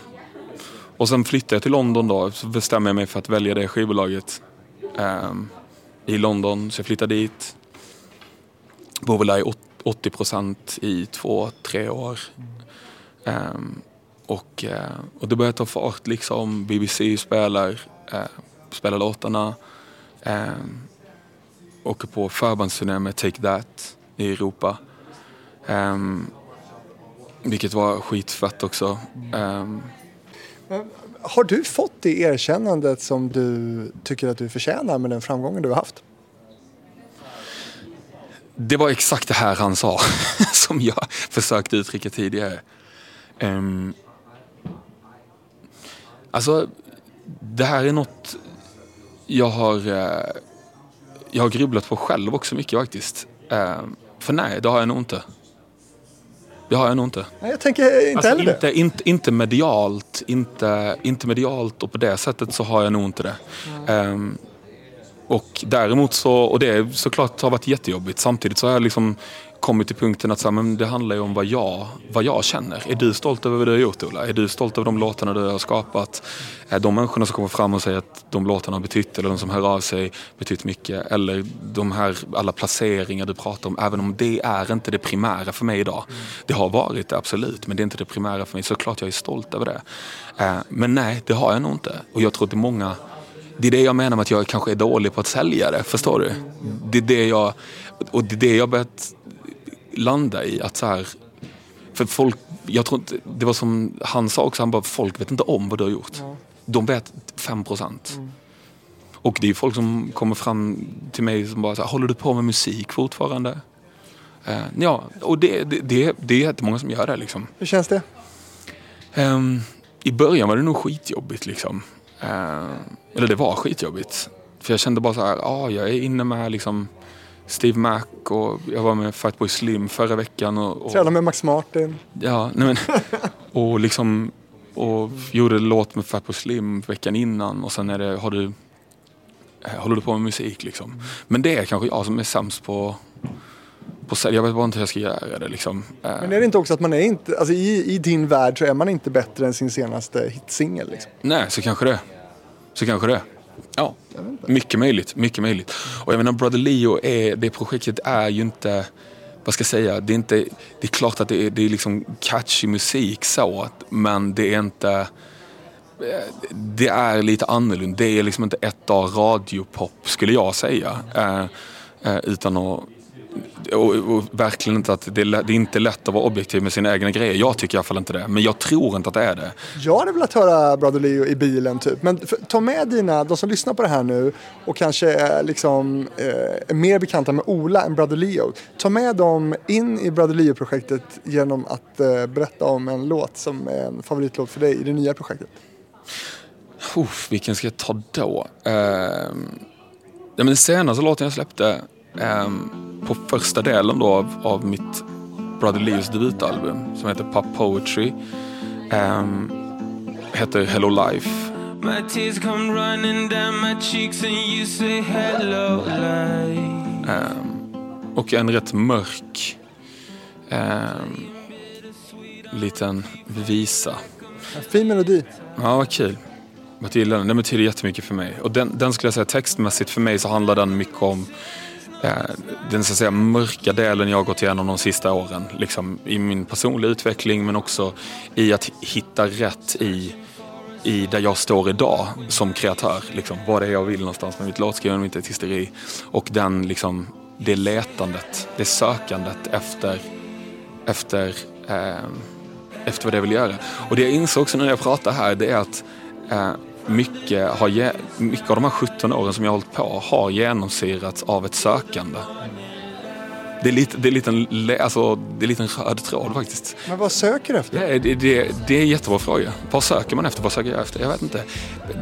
Och sen flyttade jag till London då, så bestämde jag mig för att välja det skivbolaget eh, i London. Så jag flyttade dit. Bor väl där i 80 procent i två, tre år. Ehm, och, eh, och det började ta fart liksom. BBC spelar, eh, spelar låtarna. Um, åker på förbandsturné med Take That i Europa. Ehm, vilket var skitfett också. Ehm, Har du fått det erkännandet som du tycker att du förtjänar med den framgången du har haft? Det var exakt det här han sa som jag försökte uttrycka tidigare. Um, alltså, det här är något jag har, eh, jag har grubblat på själv också mycket faktiskt. Um, för nej, det har jag nog inte. Det har jag nog inte. Nej, jag tänker inte Alltså, heller det. inte, inte, medialt, inte, inte medialt och på det sättet så har jag nog inte det. Ehm, och däremot så, och det såklart har varit jättejobbigt. Samtidigt så har jag liksom kommit till punkten att så här, men det handlar ju om vad jag, vad jag känner. Är du stolt över vad du har gjort Ola? Är du stolt över de låtarna du har skapat? Är de människorna som kommer fram och säger att de låtarna har betytt eller de som hör av sig betytt mycket? Eller de här alla placeringar du pratar om, även om det är inte det primära för mig idag. Det har varit det absolut, men det är inte det primära för mig. Såklart jag är stolt över det. Eh, men nej, det har jag nog inte. Och jag tror att det är många det är det jag menar med att jag kanske är dålig på att sälja det. Förstår du? Det är det jag, och det är det jag börjat landa i. Att så här, för folk, jag tror inte, det var som han sa också, han bara, folk vet inte om vad du har gjort. De vet 5 procent. Och det är folk som kommer fram till mig som bara så här, håller du på med musik fortfarande? Eh, ja, och det, det, det, det är jättemånga som gör det liksom. Hur känns det? Ehm, I början var det nog skitjobbigt liksom. Ehm, eller det var skitjobbigt. För jag kände bara så här, ah, jag är inne med liksom Steve Mac och jag var med Fatboy Slim förra veckan. Och, och, Träna med Max Martin. ja, nej men, och liksom och gjorde låt med Fatboy Slim veckan innan och sen är det, har du, håller du på med musik liksom. Men det är kanske jag som är sämst på, på. Jag vet bara inte hur jag ska göra det liksom. Eh, Men är det inte också att man är inte, alltså i, i din värld så är man inte bättre än sin senaste hitsingel liksom? Nej, så kanske det. Så kanske det. Ja, mycket möjligt. Mycket möjligt. Och jag menar, Brother Leo, är, det projektet är ju inte... Vad ska jag säga? Det är, inte, det är klart att det är, det är liksom catchy musik så, men det är inte... Det är lite annorlunda. Det är liksom inte ett dag radiopop, skulle jag säga. Eh, eh, utan att... Och, och verkligen inte att det det är inte lätt att vara objektiv med sina egna grejer. Jag tycker i alla fall inte det. Men jag tror inte att det är det. Jag hade velat höra Brother Leo i bilen typ. Men för, ta med dina, de som lyssnar på det här nu och kanske är liksom, eh, är mer bekanta med Ola än Brother Leo. Ta med dem in i Brother Leo-projektet genom att eh, berätta om en låt som är en favoritlåt för dig i det nya projektet. Uff, vilken ska jag ta då? Ehm, ja, men senaste låten jag släppte på första delen då av, av mitt Brother Leos debutalbum som heter Pop Poetry ehm, heter Hello Life. My tears come running down my cheeks and you say hello life. Ehm, och en rätt mörk ehm, liten visa. En fin melodi. Ja, vad kul. Att gilla den. Den betyder jättemycket för mig. Och den, den skulle jag säga textmässigt för mig så handlar den mycket om Eh, den så att säga, mörka delen jag har gått igenom de sista åren. Liksom, I min personliga utveckling men också i att hitta rätt i, i där jag står idag som kreatör. Liksom, vad det är jag vill någonstans med mitt låtskrivande och mitt artisteri. Och den, liksom, det letandet, det sökandet efter, efter eh, efter vad det vill göra. Och det jag insåg också när jag pratar här det är att eh, mycket, har, mycket av de här 17 åren som jag har hållit på har genomsyrats av ett sökande. Det är lite, det är lite en, le- alltså, det är lite en röd tråd faktiskt. Men vad söker du efter? Det, det, det, det är en jättebra fråga. Vad söker man efter? Vad söker jag efter? Jag vet inte.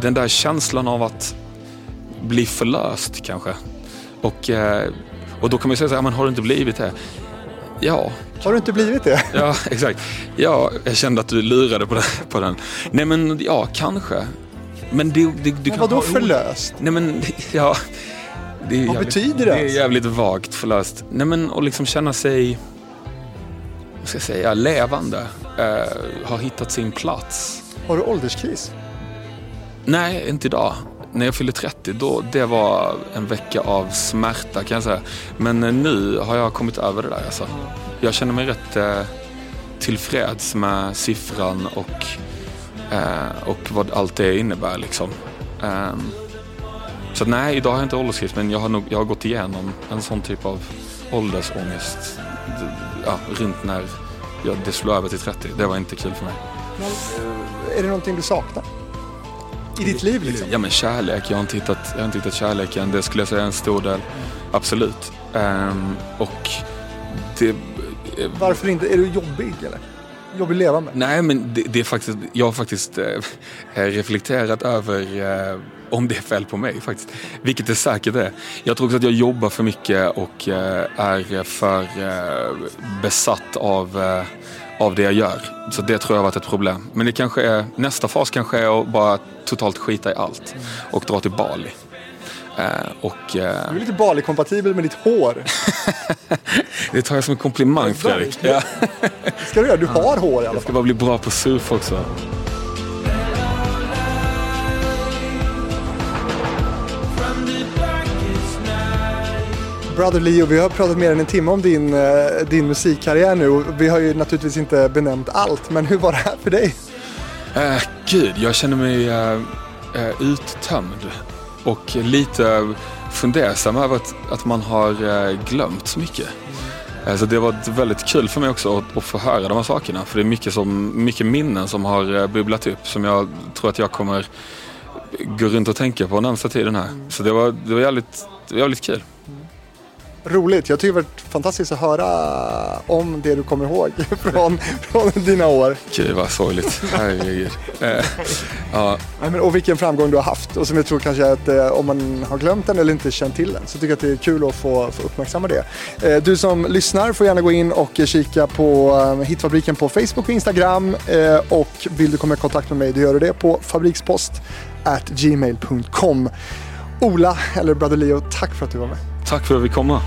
Den där känslan av att bli förlöst kanske. Och, eh, och då kan man ju säga så här, men har du inte blivit det? Ja, Har du inte blivit det? ja exakt. Ja, jag kände att du lurade. På den. Nej men ja, kanske. Men det, det, du Men kan vadå ha- förlöst? Nej men, ja. Det är Vad jävligt- betyder det Det är jävligt vagt förlöst. Nej men att liksom känna sig, vad ska jag säga, levande. Eh, har hittat sin plats. Har du ålderskris? Nej, inte idag. När jag fyllde 30, då, det var en vecka av smärta kan jag säga. Men eh, nu har jag kommit över det där alltså. Jag känner mig rätt eh, tillfreds med siffran och, eh, och vad allt det innebär liksom. Ehm, så nej, idag har jag inte ålderskris men jag har, nog, jag har gått igenom en sån typ av åldersångest ja, runt när jag, det slog över till 30. Det var inte kul för mig. Men, eh, är det någonting du saknar? I ditt liv liksom? Ja men kärlek, jag har inte hittat, jag har inte hittat kärleken. Det skulle jag säga är en stor del. Absolut. Ehm, och det... Varför inte? Är du jobbig eller? Jobbig att leva med? Nej men det, det är faktiskt, jag har faktiskt äh, reflekterat över äh, om det är fel på mig faktiskt. Vilket det säkert är. Jag tror också att jag jobbar för mycket och äh, är för besatt av, av det jag gör. Så det tror jag har varit ett problem. Men det kanske är, nästa fas kanske är att bara totalt skita i allt och dra till Bali. Eh, och eh, Du är lite Bali-kompatibel med ditt hår. det tar jag som en komplimang Fredrik. Ja. Ska du göra? Du har hår i alla Jag fall. ska bara bli bra på surf också. Brother Leo, vi har pratat mer än en timme om din, eh, din musikkarriär nu vi har ju naturligtvis inte benämnt allt, men hur var det här för dig? Eh, gud, jag känner mig eh, eh, uttömd och lite fundersam över att, att man har eh, glömt så mycket. Eh, så det var väldigt kul för mig också att, att få höra de här sakerna. För det är mycket, som, mycket minnen som har eh, bubblat upp som jag tror att jag kommer gå runt och tänka på närmsta tiden här. Så det var, det var, jävligt, det var jävligt kul. Roligt, jag tycker det varit fantastiskt att höra om det du kommer ihåg från, från dina år. Gud vad sorgligt. Herregud. Eh, ja, Nej, men, och vilken framgång du har haft och som jag tror kanske att eh, om man har glömt den eller inte känt till den så tycker jag att det är kul att få, få uppmärksamma det. Eh, du som lyssnar får gärna gå in och eh, kika på eh, Hitfabriken på Facebook och Instagram eh, och vill du komma i kontakt med mig då gör du det på fabrikspost gmail.com. Ola, eller Brother Leo, tack för att du var med. Tack för att vi komma.